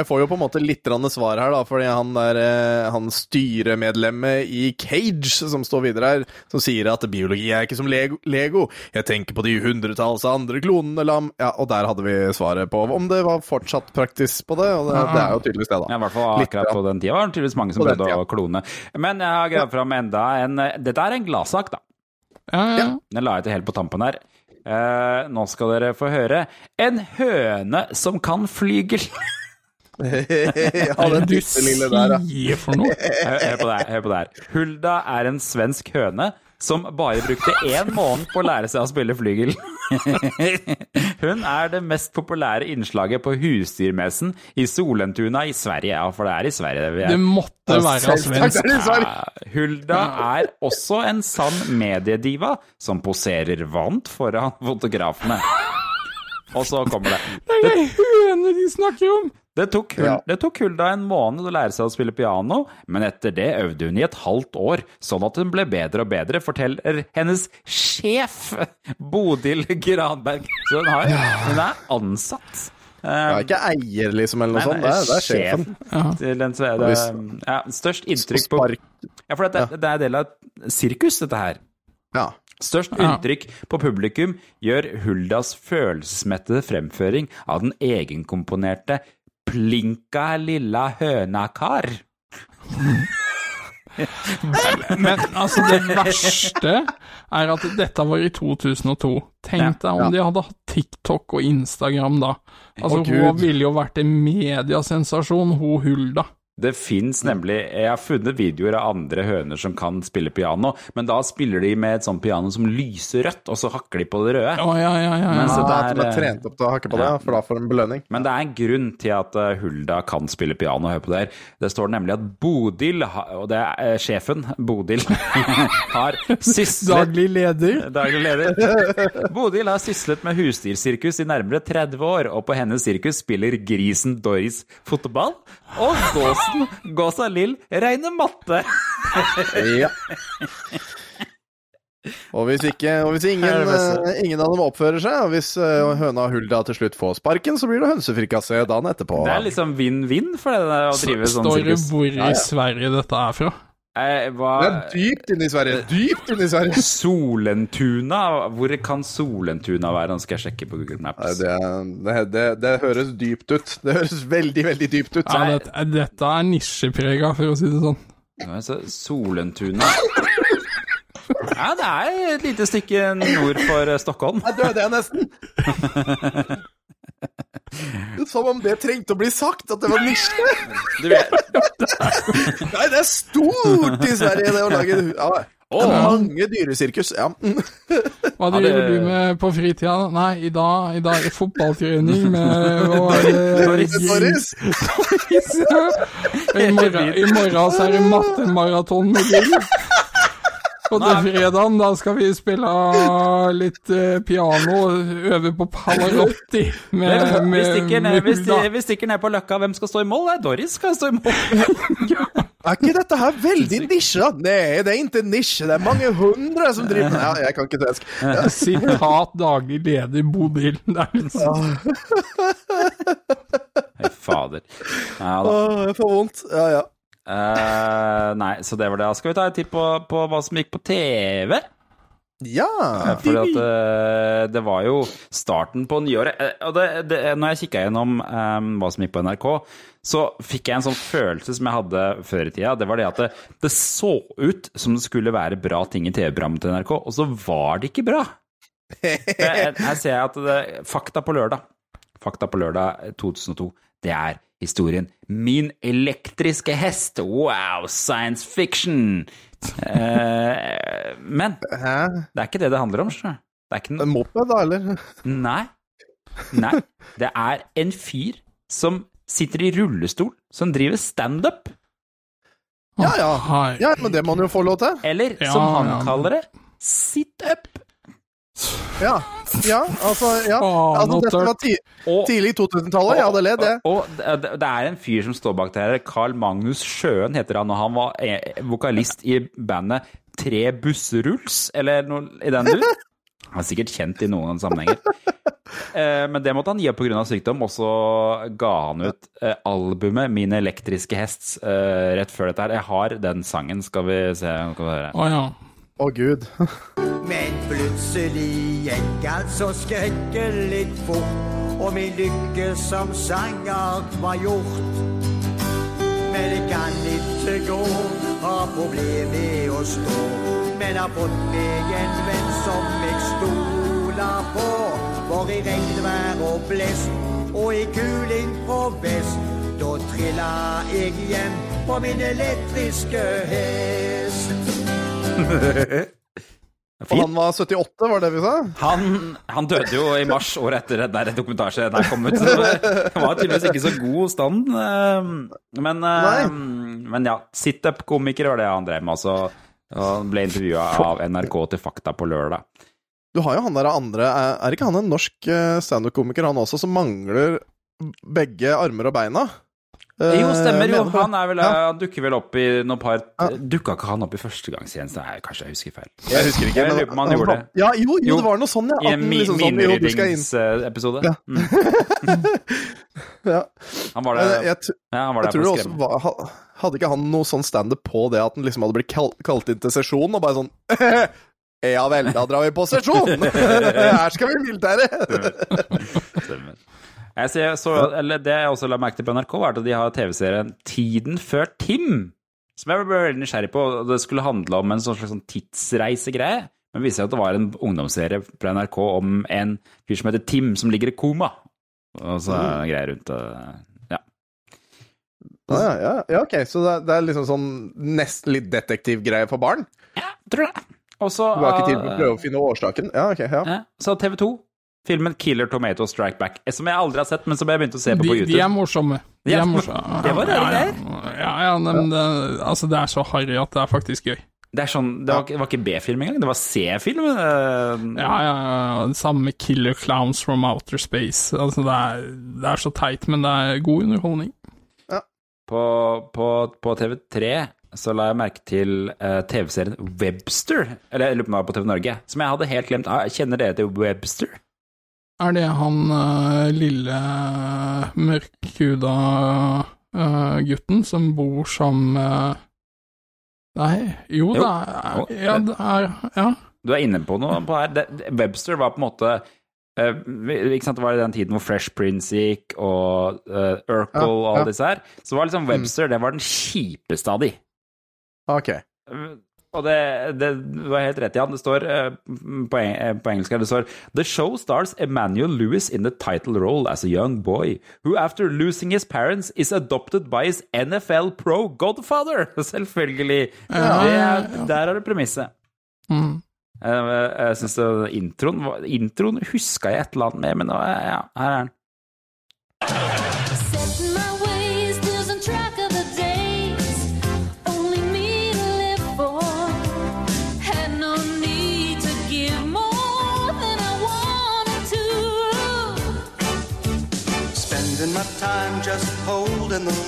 jeg får jo på en måte litt svar her, da, fordi han der eh, han styremedlemmet i Cage, som står videre her, som sier at biologi er ikke som Lego. Jeg tenker på de hundretalls andre klonene lam Ja, og der hadde vi svaret på om det var fortsatt praktisk på det, og det, det er jo tydeligvis det, da. Ja, i hvert fall Litt, akkurat ja. på den tida var det tydeligvis mange som prøvde å klone. Men jeg har greid fram enda en Dette er en gladsak, da. Ja, ja. Den la jeg til helt på tampen her. Eh, nå skal dere få høre En høne som kan flygel. ja, den du bitte der, ja. sier for noe? Hør, på det her. Hør på det her. Hulda er en svensk høne som bare brukte én måned på å lære seg å spille flygel. Hun er det mest populære innslaget på husdyrmessen i Solentuna i Sverige. Ja, for det er i Sverige det vi er. Det måtte være svensk. Hulda er også en sann mediediva som poserer vant foran fotografene. Og så kommer det. Det er høne de snakker om! Det tok, Hul Ja. det tok Hulda en måned å lære seg å spille piano, men etter det øvde hun i et halvt år, sånn at hun ble bedre og bedre, forteller hennes sjef, Bodil Granberg. Så hun, har, hun er ansatt. Ja, ikke eier, liksom, eller noe sånt. Det er, det er sjefen. Til Ja. er det, ja, størst inntrykk på Ja, for det, det er del av et sirkus, dette her. Ja. Størst inntrykk på publikum gjør Huldas følelsesmettede fremføring av den egenkomponerte Plinka lilla hønakar. Men altså, det verste er at dette var i 2002. Tenk deg om Ja. de hadde hatt TikTok og Instagram da. Altså, oh, hun ville jo vært en mediasensasjon, hun Hulda. Det fins nemlig Jeg har funnet videoer av andre høner som kan spille piano, men da spiller de med et sånt piano som lyser rødt, og så hakker de på det røde. Oh, ja, ja, ja. Mens ja. det er, de er eh, trent opp til å hakke på det, for da får de belønning. Men det er en grunn til at eh, Hulda kan spille piano. Hør på det her. Det står nemlig at Bodil, og det er eh, sjefen, Bodil, har syslet Daglig leder. Daglig leder. Bodil har syslet med husdyrsirkus i nærmere 30 år, og på hennes sirkus spiller grisen Doris fotball, og gåsen Gåsa Lill regne matte. Ja. Og hvis, ikke, og hvis ingen, eh, ingen av dem oppfører seg, og hvis eh, høna Hulda til slutt får sparken, så blir det hønsefrikassé dagen etterpå. Det er liksom vinn-vinn for det der å drive sånn Står det sirkus. hvor Ja, i ja. Sverige dette er fra? Eh, var, Det er dypt inne i Sverige. Dypt inne i Sverige. Solentuna? Hvor kan Solentuna være? Nå skal jeg sjekke på Google Nei, Maps. det, det, det, det høres dypt ut. Det høres veldig, veldig dypt ut. Ja, dette, dette er nisjeprega, for å si det sånn. Solentuna Ja, det er et lite stykke nord for eh, Stockholm. Jeg døde jeg nesten. Som om det trengte å bli sagt, at det var nisje. Nei, det er stort i Sverige, det å lage ja, det er mange dyresirkus. Ja. Hva Ja, driver det- du med på fritida? Nei, i dag, i dag er det fotballtrening med? Doris. I morgen, I morgen så er det mattemaraton med Lill. Og til fredagen, da skal vi spille litt eh, piano øve på Pavarotti med, vi, med, stikker vi, vi stikker ned på Løkka. Hvem skal stå i mål? Det er Doris skal stå i mål. Er ikke dette her veldig nisje? Nei, det er ikke nisje. Det er mange hundre som driver med Ja, jeg kan ikke svensk. Ja. Sitat daglig leder Bodil. Det er liksom Fy fader. Ja, da. Åh, jeg får vondt. Ja, ja. Eh, nei, så det var det. Skal vi ta en titt på, på hva som gikk på TV? Ja. Fordi at eh, det var jo starten på nyåret. Eh, og det, det, når jeg kikka gjennom um, hva som gikk på NRK, så fikk jeg en sånn følelse som jeg hadde før i tida. Det var det at det, det så ut som det skulle være bra ting i TV-programmet til NRK, og så var det ikke bra. Her, ser jeg at det, Fakta på lørdag Fakta på lørdag 2002, det er historien Min elektriske hest. Wow, science fiction! Eh, men det er ikke det det handler om. skjønner. Det er ikke En moped, da, eller? Nei. Nei. Det er en fyr som sitter i rullestol, som driver standup. Ja, ja. ja, men det må han jo få lov til. Eller Ja, som han ja. kaller det, sit up. Ja, ja altså, ja. Altså Dette var ti tidlig 2000-tallet. Jeg hadde ledd, det. Og, og det det er en fyr som står bak det her. Carl Magnus Sjøen heter han, og han var eh, vokalist i bandet Tre Busseruls, eller noe i den dur. Han er sikkert kjent i noen sammenhenger. Eh, Men det måtte han gi opp pga. sykdom, og så ga han ut eh, albumet Min elektriske hest eh, rett før dette her. Jeg har den sangen, skal vi se. Skal vi høre. Oh, ja. Å, gud. Men plutselig gikk alt så skrekkelig fort, og min lykke som sanger var gjort. Men det kan ikke gå, har problemet å stå. Men har fått meg en venn som jeg stoler på. For i regnvær og blest, og i kuling på vest, da trilla jeg hjem på min elektriske hest. Og han var 78, var det vi sa? Han, han døde jo i mars året etter den der dokumentasjen der kom ut. Så det var tydeligvis ikke så god stand. eh, Men, eh, men ja, situp-komiker var det han drev med. Altså, han ble intervjua av NRK til Fakta på lørdag. Du har jo han der andre Er er ikke han en norsk eh, standup-komiker, han også, som mangler begge armer og beina? Eh, Jo, stemmer jo. Han, er vel, Ja. han dukker vel opp i noen par Dukka ikke han opp i førstegangstjenesten? Kanskje jeg husker feil. Jeg husker ikke. Jeg lurer på om han gjorde det. Ja, jo, jo, det var noe sånn, ja. I en liksom sånn, jo, Ja. Mm. Ja. ja. Han var der, Jeg, jeg, ja, han var jeg der tror det for å også var, Hadde ikke han noe sånn standup på det at han liksom hadde blitt kalt, kalt inn til sesjon, og bare sånn Ja vel, da drar vi på sesjon! Her skal vi militære! Stemmer. Stemmer. Jeg så, eller det jeg også la merke til på NRK, var at de har TV-serien Tiden før Tim. Som jeg ble veldig nysgjerrig på. og Det skulle handle om en sånn slags sånn tidsreisegreie. Men det viste seg at det var en ungdomsserie fra NRK om en fyr som heter Tim, som ligger i koma. Og så er det greier rundt det. Ja. Ja, ja, ja, ok, så det er, det liksom sånn nesten litt detektivgreie for barn? Ja, Tror jeg. Og så Du har ikke tid til å eh, prøve å finne årsaken? Ja, ok, ja. Ja, så TV 2, filmen Killer Tomato Strike Back, som jeg aldri har sett, men som jeg begynte å se på på YouTube. de er morsomme. De er morsomme. det var rare ja, ja, ja, ja, men det, altså, det er så harry at det er faktisk gøy. Det, er sånn, det, var, ikke- det var ikke B-film engang, det var C-film. eh, Ja, ja, ja. Det samme med Killer Clowns from Outer Space. Altså, det er, det er så teit, men det er god underholdning. På, på, på TV3 så la jeg merke til uh, TV-serien Webster, eller jeg lurer på om det var på TV Norge, som jeg hadde helt glemt. Ah, Kjenner dere til Webster? Er det han uh, lille mørkhuda uh, gutten som bor som med Nei, jo, Jo. er Ja, det er Ja. Du er inne på noe på her. Webster var på en måte eh, ikke sant, Det var i den tiden hvor Fresh Prince gikk, og uh, Urkel Ja, og alle ja. disse her. Så var liksom Webster det var den kjipeste av de. Ok. Og det, det har helt rett, Jan. Det står eh, på, eng eh, på engelsk her, det står The show stars Emmanuel Lewis in the title role as a young boy, who after losing his parents is adopted by his NFL pro godfather. Selvfølgelig. Ja, det ja, er, der er det premisset. Mm. Jeg, jeg syns introen, var- introen huska jeg et eller annet med, men ja, her er den.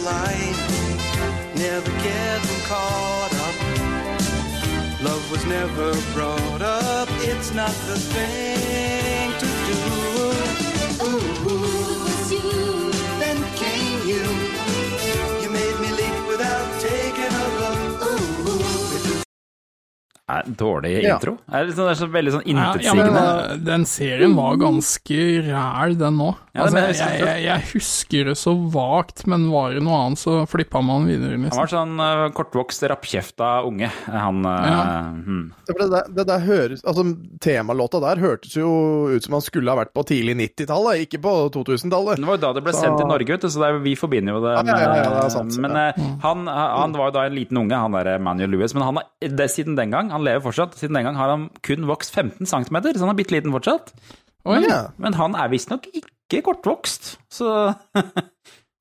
Line, never getting caught up. Love was never brought up, it's not the thing to do. Ooh, It was you. then came you. Er dårlig intro. Det er, det, sånn, det er så veldig sånn Ja, ja, intetsigende. eh, den serien var ganske ræl, den òg. Ja, altså, jeg, jeg jeg, jeg husker det så vagt, men var det noe annet, så flippa man videre, Han liksom. var sånn uh, kortvokst, rappkjefta unge. Han uh, Ja. hmm. Ja, Det, der, det der høres Altså, temalåta der hørtes jo ut som han skulle ha vært på tidlig 90-tallet, ikke på 2000-tallet. Det var jo da det ble Så- sendt til Norge, vet du, så det er, vi forbinder jo det Ja, med ja, ja, det sant. Men Ja. eh, han, han var jo da en liten unge, han der Manuel Lewis. Men han har, siden den gang, han lever fortsatt, siden den gang har han kun vokst 15 cm, så han er bitte liten fortsatt. Oh, Men, men han er visstnok ikke kortvokst, så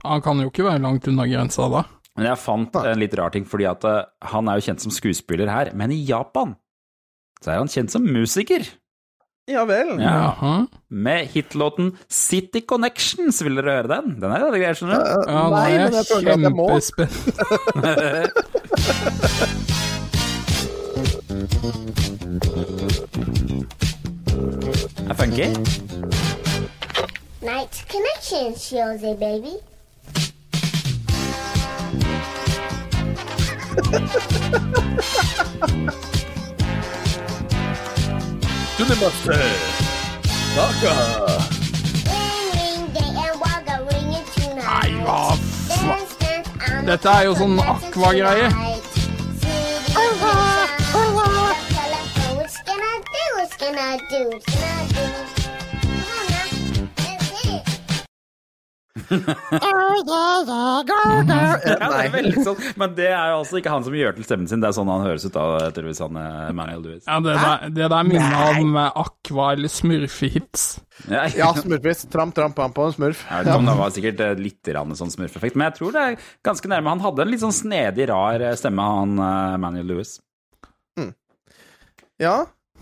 Han kan jo ikke være langt unna grensa da. Men jeg fant en litt rar ting, fordi at eh, han er jo kjent som skuespiller her, men i Japan så er han kjent som musiker. Ja vel. Ja. Jaha. Med hitlåten City Connections, vil dere høre den? Den er greier, skjønner du. Ja, nå Nei, men jeg jeg føler at jeg må. Er funky? Night connection, Shields, baby. Nei, hva faen? Dette er jo sånn Aqua-greie. Nei. veldig sånn, men det er jo altså ikke han som gjør til stemmen sin, det er sånn han høres ut da, tydeligvis han er Manuel Lewis. Ja, det der, det der minner om eh, Aqua eller Smurfehits. Ja, Ja, smurfis. Tramp, tramp, han på en smurf. Om det var sikkert eh, litt rann sånn smurfeffekt, men jeg tror det er ganske nærme. Han hadde en litt sånn snedig, rar eh, stemme, han eh, Manuel Lewis. Ja.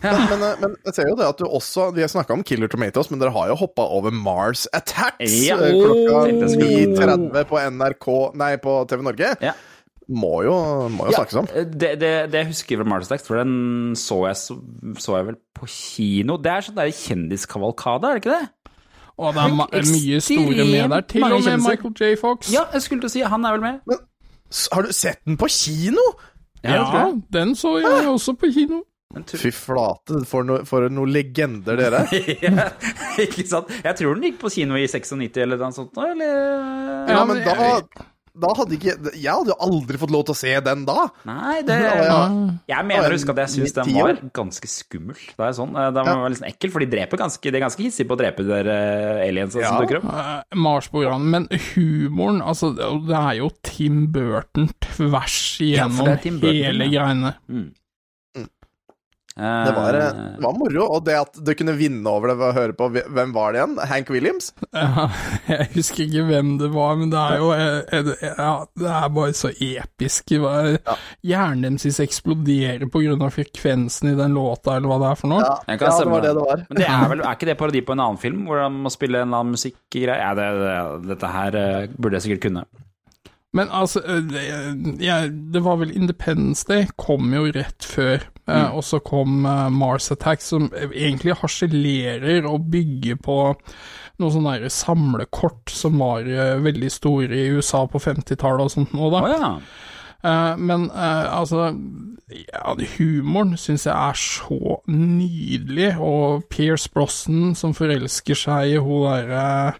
Men, men, eh, men jeg ser jo det at du også Vi har snakka om Killer Tomatoes, men dere har jo hoppa over Mars Attacks Ja. eh, klokka Tenkte jeg 9.30 på NRK Nei, på TV Norge. Ja. Må jo, må jo snakkes om. eh, Det, det, det jeg husker fra Mars Attacks, for den så jeg, så, så jeg vel på kino. Det er sånn der kjendiskavalkade, er det ikke det? Og det er ma mye store med der, til og med. Michael J. Fox. Ja, jeg skulle til å si han er vel med. Men Har du sett den på kino? Ja, den så jeg også på kino. Fy flate, for no, for noe legender dere er. ja, ikke sant? Jeg tror den gikk på kino i 96 eller noe sånt, eller? Ja, men da, da hadde ikke Jeg hadde jo aldri fått lov til å se den da. Nei, det Ja, ja. Jeg mener å huske at jeg syns den var ganske skummel. Det er sånn, eh, Den var Ja. sånn ekkel, for de dreper ganske De er ganske hissige på å drepe de der eh, aliensa Ja. som dukker opp. Uh, Mars-programmet, men humoren Altså, det er jo Tim Burton tvers igjennom det er Tim Burton, hele ja. greiene. Det var, eh, det var moro, og det at du kunne vinne over det ved å høre på Hvem var det igjen? Hank Williams? Ja, jeg husker ikke hvem det var, men det er jo eh, eh, Ja, det er bare så episk. Ja. Hjernen deres eksploderer av frekvensen i den låta, eller hva det er for noe. Ja, Ja, det var det det var. Men det er vel Er ikke det parodi på en annen film, hvor han må spille en eller annen musikkgreie? Ja, det, det, dette her eh, burde jeg sikkert kunne. Men altså, eh, det, jeg, det var vel Independence Day kom jo rett før, eh, Mm. og så kom eh, Mars Attack, som egentlig harselerer og bygger på noen sånne samlekort som var eh, veldig store i USA på 50-tallet og sånt nå, da. Oh, ja. Eh, men eh, altså ja, Humoren syns jeg er så nydelig, og Pierce Brosnan som forelsker seg i hun derre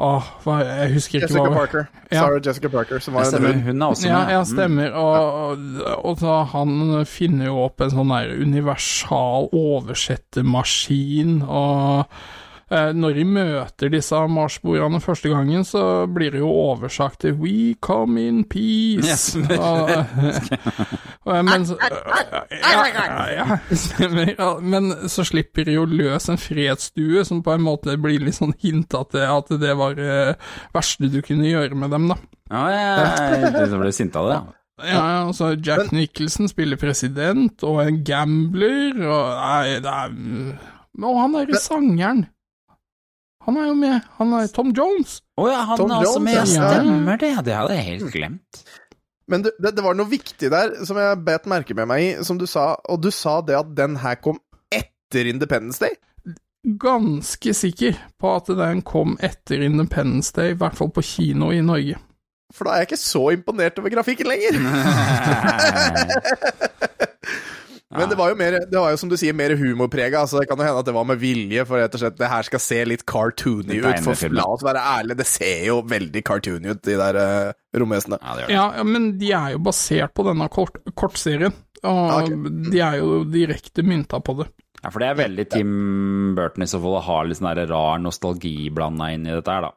Åh, hva, jeg husker ikke Jessica hva Parker. Ja. Sarah Jessica Parker, som var Stemmer, hun. hun er også Ja, med. ja, Mm. stemmer. Og, og, og han finner jo opp en sånn der universal oversettermaskin, og når de møter disse marsboerne første gangen, så blir det jo oversagt til 'We come in peace'. Yes. og, men, så, ja, ja, ja, men så slipper de jo løs en fredsdue, som på en måte blir litt sånn hinta til at det var det verste du kunne gjøre med dem, da. Ja, ja, ja. Du ble sint av det, ja. Ja, altså Jack Nicholson spiller president, og en gambler, og nei, det er Og han derre sangeren. Han er jo med. Han er Tom Jones. Å ja, han Tom er altså med. ja. Stemmer det. Det hadde jeg helt glemt. Men det, det, det var noe viktig der som jeg bet merke med meg i, som du sa, og du sa det at den her kom etter Independence Day. Ganske sikker på at den kom etter Independence Day, i hvert fall på kino i Norge. For da er jeg ikke så imponert over grafikken lenger. Men det var jo mer, det var jo som du sier, mer humorprega. Altså, det kan jo hende at det var med vilje, for rett og slett det her skal se litt cartoony ut. For la oss være ærlige, det ser jo veldig cartoony ut, de der uh, romvesenene. Ja, ja, men de er jo basert på denne kort, kortserien, og de er jo direkte mynta på det. Ja, for det er veldig Tim Burton i så fall å ha litt sånn rar nostalgi blanda inn i dette her, da.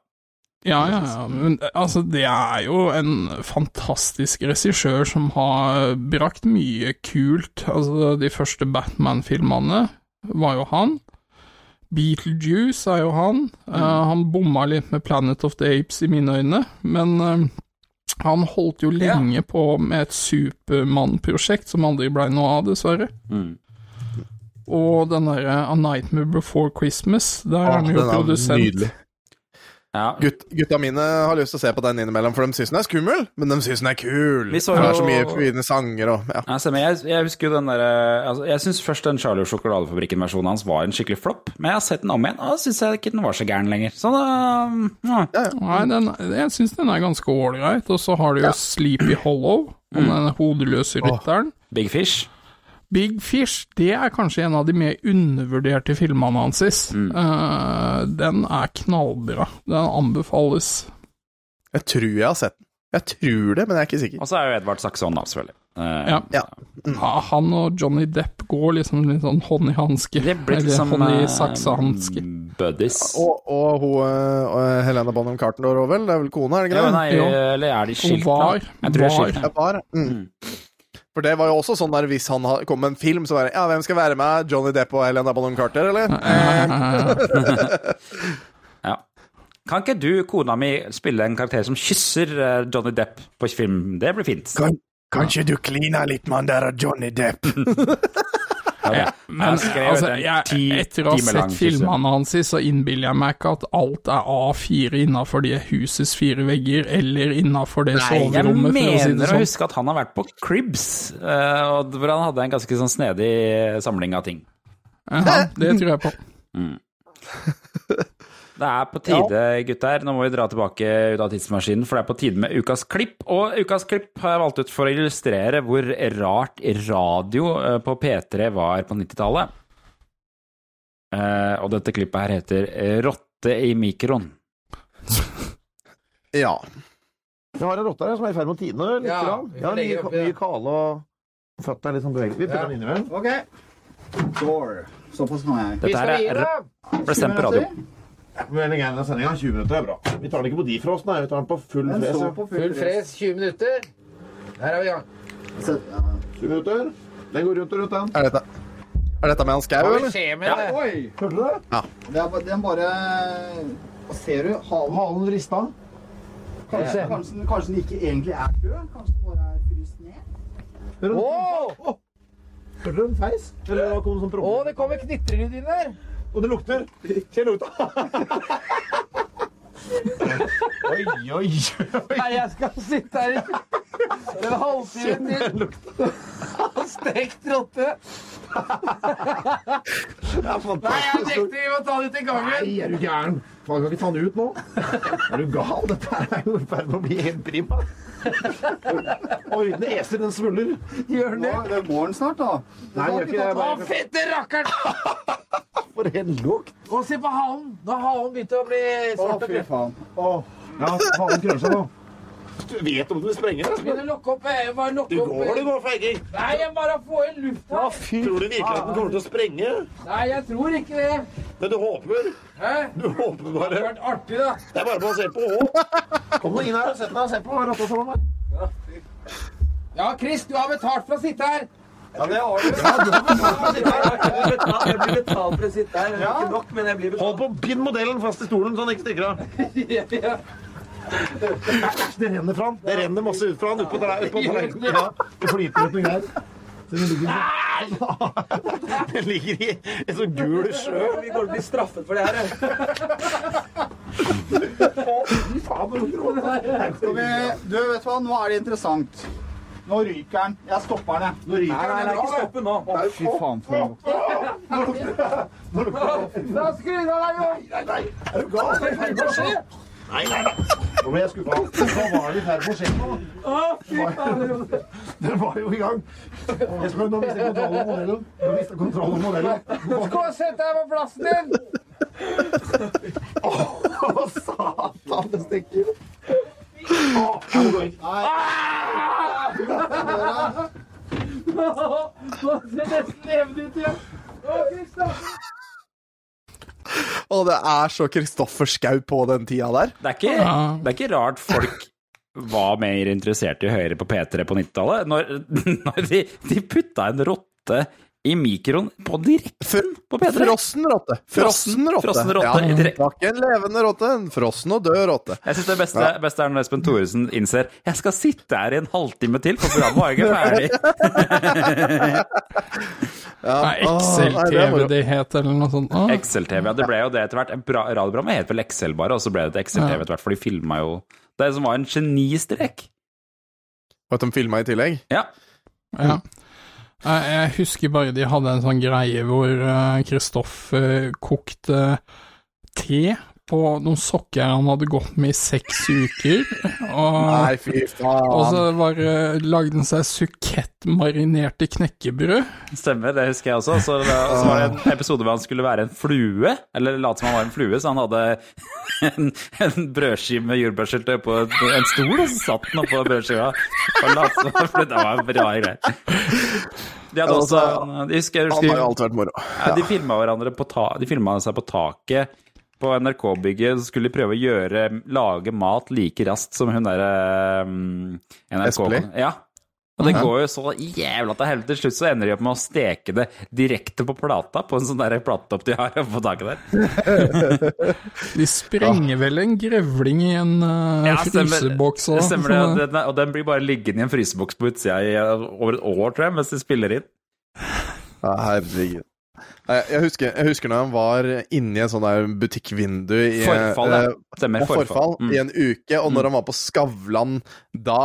Ja, ja, ja, men altså, det er jo en fantastisk regissør som har brakt mye kult. Altså, de første Batman-filmene var jo han. Beetlejuice er jo han. Eh, han bomma litt med Planet of the Apes i mine øyne, men uh, han holdt jo lenge på med et Supermann-prosjekt som aldri blei noe av, dessverre. Mm. Og den derre A Nightmare Before Christmas, der er Ah, han jo er produsent. nydelig. Gutt, gutta mine har lyst til å se på den innimellom, for de syns den er skummel, men de syns den er kul. Vi så det er jo- så mye fine sanger og ja. altså, jeg, jeg husker jo den der, altså, Jeg syns først den Charlie og sjokoladefabrikken-versjonen hans var en skikkelig flopp, men jeg har sett den om igjen, og syns ikke den var så gæren lenger. Så da ja. Nei, den, jeg syns den er ganske ålreit. Og så har du jo Sleepy Hollow, og den hodeløse rytteren. Big Fish. Big Fish, det er kanskje en av de mer undervurderte filmene hans. Eh, den er knallbra. Den anbefales. Jeg tror jeg har sett den. Jeg tror det, men jeg er ikke sikker. Og så er jo Edvard Saxon, da, selvfølgelig. Eh, Ja. Ja, Han og Johnny Depp går liksom litt sånn hånd i hanske. Det blir liksom hånd i eh, saksehanske. buddies. Og, og hun og Helena Bonham Carter òg, vel? Det er vel kona, er det ikke Ja, det? nei, eller er de skilt Hun Var. Jeg tror de er skilt. Ja, var. Mm. For det var jo også sånn der hvis han kom med en film, så var det Ja, hvem skal være med? Johnny Depp og Helena Bonham Carter, eller? ja. Kan ikke du, kona mi, spille en karakter som kysser eh, Johnny Depp på film? Det blir fint. Kan, kanskje du kliner litt med han der Johnny Depp? Ja, Men jeg altså, jeg, ti etter å ha sett filmene hans, så innbiller jeg meg ikke at alt er A4 innafor det husets fire vegger, eller innafor det Nei, jeg soverommet, for å si det mener å sånn. huske at han har vært på Cribs, eh, og hvor han hadde en ganske sånn snedig samling av ting. Ja, det tror jeg på. Mm. Det er på tide, gutter. Nå må vi dra tilbake ut av tidsmaskinen, for det er på tide med ukas klipp. Og ukas klipp har jeg valgt ut for å illustrere hvor rart radio eh, på P3 var på 90-tallet. Eh, Og dette klippet her heter eh, 'Rotte i mikroen'. Ja. Vi har en rotte her som er i ferd med å tine litt. Ja, grann. ja, mye, oppi, ja. mye kale og føttene er litt sånn bevegelige. Vi putter Ja. den inni vel. Ok. Door. Såpass kan jeg. Dette her er bestemt på radio. Gærne sendinga. 20 minutter er bra. Vi tar den ikke på de defrost, nei. Vi tar den på full Den fres. ja. på full fres, 20 minutter. Der er vi i gang. 20 minutter. Den går rundt og rundt, den. Er dette, er dette med han Skau, Hva eller? skjer med det? Oi! Hørte du det? Ja. Det er, den bare Hva ser du? Halen, Halen rista. Kanskje, kanskje, den- kanskje den ikke egentlig er død? Kanskje den bare er fryst ned? Hørte du den feis? Eller kom det sånn? Å, det kommer knitrelyd inn der! Og det lukter. Kjenn lukta. oi, oi, oi. Nei, jeg skal sitte her i en halvtime til. Stekt rotte. Nei, jeg nekter. Vi må ta det til gangen. Nei, er du gæren? Faen, kan ikke ta den ut nå? Er du gal? Dette er jo i ferd med å bli helt prima. Oi, den eser, den svuller. Gjør den det? Det går den snart, da. Nei, gjør ikke det. Å, fitte rakkeren! For en lukt. Og se på halen. Nå har halen begynt å bli svart. Å, fy faen. Ja, halen krøller nå. Du vet om du vil sprenge det? Begynn å lukke opp. eh, Bare lukke Du går, du går, feiging. Nei, jeg bare får inn luft her. Tror du virkelig at den kommer til å sprenge? Nei, jeg tror ikke det. Men du håper? Hæ? Du håper Det bare. hadde vært artig, da. Det er bare basert på håp. Kom nå inn her og sett deg. Se på rotta sammen her. Ja, Chris, du har betalt for å sitte her. Ja, det har du. Ja, du har betalt for å sitte her. Jeg blir betalt for å sitte her. Ikke nok, men jeg blir betalt. Hold på, bind modellen fast i stolen, så den ikke stikker av. det renner fra han. Det renner masse ut fra han utpå der. tallerkenen. der. Ja, det flyter ut noe greier. Den ligger, den ligger i en sånn gul sjø. Vi kommer til å bli straffet for det her. Du, vet hva, nå er det interessant. Nå ryker den. Jeg stopper den, jeg. Nå ryker den. Nei, nei, ikke stoppe nå. Å, fy faen, for en lukt. Du av deg, jo! Nei, nei, er du gal? Hva skjer? Nei, nei, nei. Nå ble jeg skuffa. Hva var det i ferd med å skje nå? Dere var jo i gang. Jeg skal, nå mister jeg kontroll over modellen. Nå mister jeg kontroll over modellen. Kom og sett deg på plassen din! Å, satan, det stikker. Å, jeg må gå inn. Nå ser det nesten levende ut igjen. Å, Kristoffer. Og det er så Kristoffer Schou på den tida der. Det er ikke, det er ikke rart folk var mer interessert i å høre på P3 på 90-tallet, når, når de, de putta en rotte i mikroen på direkten på P3. Frossen rotte. Frossen rotte. Frossen rotte. Ja, det var ikke en levende rotte, en frossen og død rotte. Jeg syns det beste, Ja. beste er når Espen Thoresen innser Jeg skal sitte her i en halvtime til, for programmet var ikke ferdig. Ja. Excel-TV det het, eller noe sånt. Ah. Excel-TV, ja. Det ble jo det etter hvert. En bra- Radioprogrammet het vel Excel bare, og så ble det et Excel-TV etter hvert, for de filma jo Det som var en genistrek. Og at de filma i tillegg? Ja. Ja. Jeg husker bare de hadde en sånn greie hvor Kristoffer kokte te på noen sokker han hadde gått med i seks uker. Og, Nei, fy faen. og så var, lagde han seg sukett marinert i knekkebrød. Stemmer, det husker jeg også. Så, det, og så var det en episode hvor han skulle være en flue, eller late som han var en flue, så han hadde en, en brødskive med jordbærsyltetøy på en, stol, og så satt han oppå brødskiva og lot som han flue. Det var bra greier. De hadde også de husker, husker, jeg Han har jo alltid vært moro. Ja, De filma seg på taket på NRK-bygget, så skulle de prøve å gjøre lage mat like raskt som hun derre um, Espelid? NRK Ja. Og det går jo så jævla til helvete. Til slutt så ender de opp med å steke det direkte på plata, på en sånn der platetopp de har på taket der. De sprenger vel en grevling i en uh, Ja, stemmer- fryseboks òg. Stemmer det, og den, og den blir bare liggende i en fryseboks på utsida i over et år, tror jeg, mens de spiller inn. Herregud. Jeg husker, jeg husker når han var inni sånt der butikkvindu i, Forfall, ja. eh, Stemmer, på forfall. Mm. i en uke, og når han var på Skavlan da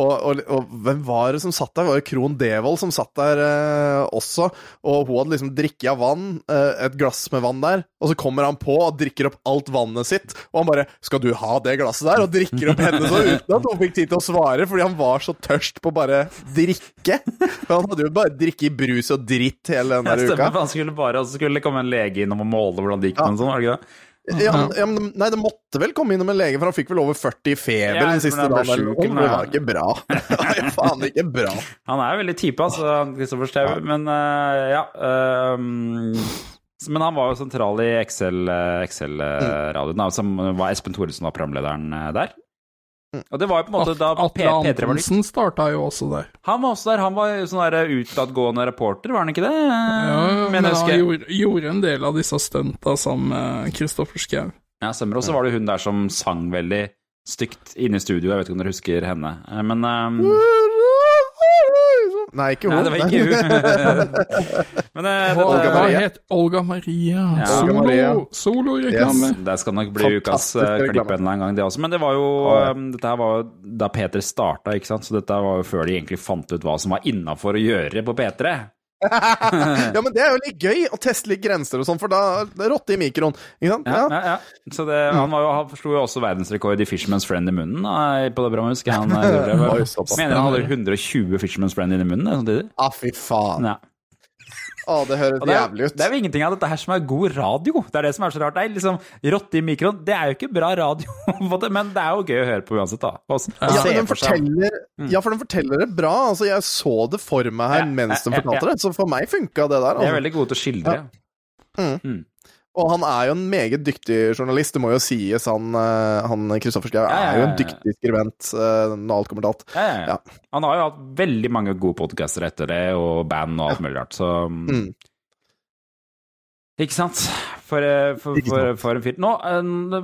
og, og, og hvem var det som satt der? Det var jo Krohn Devold som satt der eh, også. Og hun hadde liksom drikket av vann, eh, et glass med vann der, og så kommer han på og drikker opp alt vannet sitt. Og han bare 'Skal du ha det glasset der?' og drikker opp henne så uten at hun fikk tid til å svare, fordi han var så tørst på bare drikke. For han hadde jo bare drikket brus og dritt hele den Ja, uka. stemmer, for han skulle bare, og så skulle det komme en lege innom og måle hvordan det gikk med en sånn, var det ikke det? Ja, ja, men, nei, det måtte vel komme innom en lege, for han fikk vel over 40 i feber Ja, den siste dagen. sjuk, Det var ikke bra. Nei, faen ikke bra. Han er veldig type, altså, Kristoffer Stau, men uh, ja um, Men han var jo sentral i Excel-radioen, Excel-radioen, som var Espen Thoresen var programlederen der. Og det var jo på en måte da Atle P3 var nytt. Antonsen starta jo også der. Han var også der. Han var sånn der utadgående reporter, var han ikke det? Ja, men han gjorde, gjorde en del av disse stunta sammen med Kristoffer Schau. Ja, stemmer. Og så var det hun der som sang veldig stygt inne i studio. Jeg vet ikke om dere husker henne. Eh, Men ehm, Nei, ikke Nei, det var ikke hun. Men det, Hva, dette- Maria. het Olga Maria? Ja. Solo, Olga Maria. Soloreklame. Yes, det skal nok bli ukas Fantastisk eh, klipp en eller annen gang, det også. Men det var jo Ja. um, Dette her var jo da P3 starta, ikke sant. Så dette var jo før de egentlig fant ut hva som var innafor å gjøre på P3. Ja, men det er jo litt gøy å teste litt grenser og sånn, for da det er rotte i mikroen. Ikke sant? Ja, ja, ja. Så det, han, var jo, han slo jo også verdensrekord i Fisherman's Friend i munnen da, på det programmet, husker jeg. Han, det, gjorde det. såpass. mener han hadde 120 Fisherman's Friend i munnen eh, samtidig. Ah, fy faen. Ja. Å, det høres det, er, jævlig ut. det er jo ingenting av dette her som er god radio. Det er det som er så rart. Det er liksom Rotte i mikroen, det er jo ikke bra radio, men det er jo gøy å høre på uansett, da. Også, ja, Ja, den forteller, ja, for den forteller det bra. Altså, jeg så det for meg her Ja, mens de fortalte ja. det, så for meg funka det der. De er Altså. veldig gode til å skildre. Mm. Mm. Og han er jo en meget dyktig journalist, det må jo sies. Han, eh, han Kristoffer Schou Ja, ja, er jo en dyktig skribent eh, når alt kommer til alt. Ja, ja, ja. Han har jo hatt veldig mange gode podcaster etter det, og band og alt mulig rart, så Mm. Ikke sant? For, eh, for, for, for en fyr. Nå,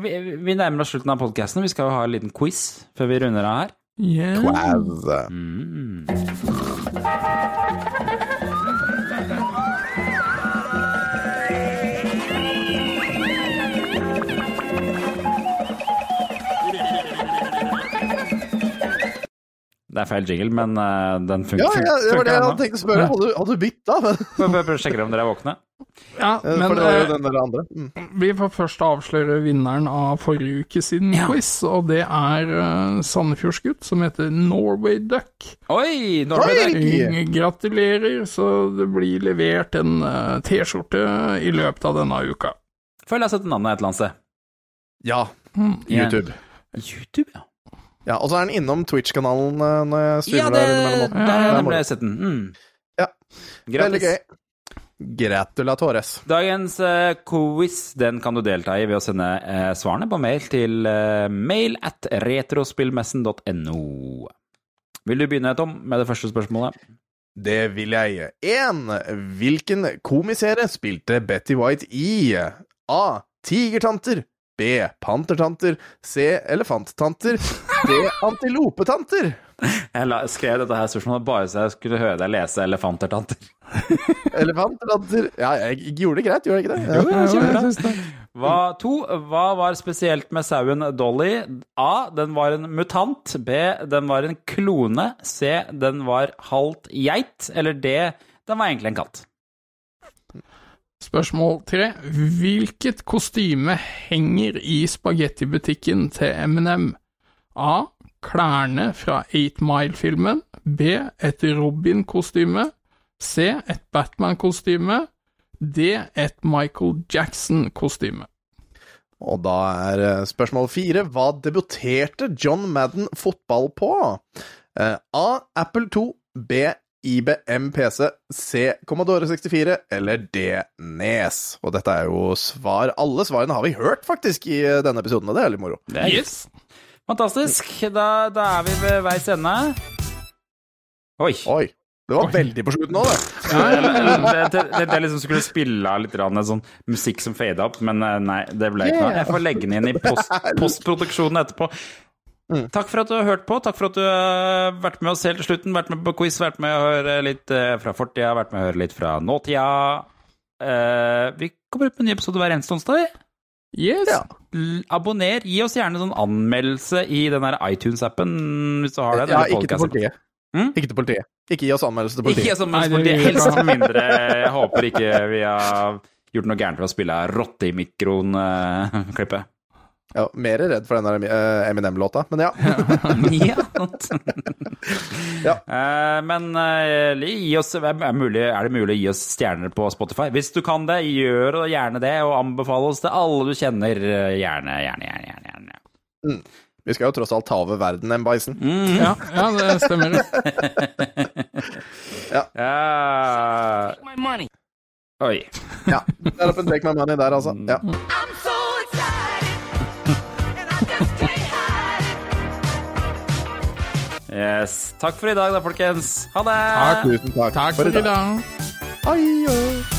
vi, vi nærmer oss slutten av podkasten. Vi skal jo ha en liten quiz før vi runder av her. Yeah. Quiz. Mm. Det er feil jingle, men uh, den funker. Ja, ja, det var det jeg hadde tenkt å spørre. Hadde, du- hadde du bitt, Prøv prøv- prøv å sjekke om dere er våkne. Ja, Eh, men For det var jo eh, den der andre. Mm. vi får først avsløre vinneren av forrige uke sin quiz, og det er uh, Sandefjordsgutt som heter Norway Duck. Oi! Norway Duck. Gratulerer, så det blir levert en uh, T-skjorte i løpet av denne uka. Føler jeg har sett navnet et eller annet sted. Ja. Mm. YouTube. YouTube, ja. Ja, Og så er den innom Twitch-kanalen eh, når jeg Ja, streamer det, der innimellom. Ja, har Det er jeg sett den. Mm. Ja. Veldig gøy. Gratulatores. Dagens uh, quiz den kan du delta i ved å sende uh, svarene på mail til uh, mail at retrospillmessen.no. Vil du begynne, Tom, med det første spørsmålet? Det vil jeg. 1. Hvilken komiserie spilte Betty White i? A. Tigertanter. B. Pantertanter. C. Elefanttanter. D. Antilopetanter. Jeg la, skrev dette her spørsmålet bare så jeg skulle høre deg lese 'Elefantertanter'. Elefantertanter Ja, jeg gjorde det greit, gjorde jeg ikke det? Jo, ja, jeg kjempebra. det. Hva, to, hva var spesielt med sauen Dolly? A. Den var en mutant. B. Den var en klone. C. Den var halvt geit. Eller D. Den var egentlig en katt. Spørsmål tre. Hvilket kostyme henger i spagettibutikken til Eminem? A. Klærne fra Eight Mile-filmen. B. Et Robin-kostyme. C. Et Batman-kostyme. D. Et Michael Jackson-kostyme. Og da er eh, spørsmål fire Hva debuterte John Madden fotball på? Eh, A. Apple 2. B. IBM PC. C. Commodore 64. Eller D. Nes. Og dette er jo svar Alle svarene har vi hørt, faktisk, i eh, denne episoden, og det er litt moro. Yes. Fantastisk. Da, da er vi ved veis ende. Oi. Oi. Det var veldig på slutten nå, det. Ja, det, det, det, det er liksom skulle spille av litt rann, sånn musikk som fada opp, men eh, nei, det ble ikke noe. Jeg får legge den inn i post, postproduksjonen etterpå. Takk for at du har hørt på. Takk for at du har vært med oss helt til slutten. Vært med på quiz, vært med å høre litt eh, fra fortida, vært med å høre litt fra nåtida. Eh, vi kommer ut med en ny episode hver eneste onsdag. Yes. Ja. Abonner. Gi oss gjerne sånn anmeldelse i den der iTunes-appen hvis du har den. Ja, ikke til politiet. Mm? Ikke til politiet. Ikke gi oss anmeldelse til politiet. Ikke politiet. til politiet, helst med mindre Jeg håper ikke vi har gjort noe gærent ved å spille rotte i mikroen-klippet. Ja, mer redd for den der eh, Eminem-låta, men ja. ja. Eh, men eh, gi oss, er, det mulig, er det mulig å gi oss stjerner på Spotify? Hvis du kan det, gjør gjerne det, og anbefale oss til alle du kjenner. Gjerne, gjerne, gjerne. gjerne, gjerne. Mm. Vi skal jo tross alt ta over verden, M. Bison. Ja, ja, det stemmer. ja. Oi. Ja. Det er opp en take my money der, altså. Ja. Yes. Takk for i dag, da, folkens. Ha det! Takk, tusen takk, Takk for i dag. Adjø.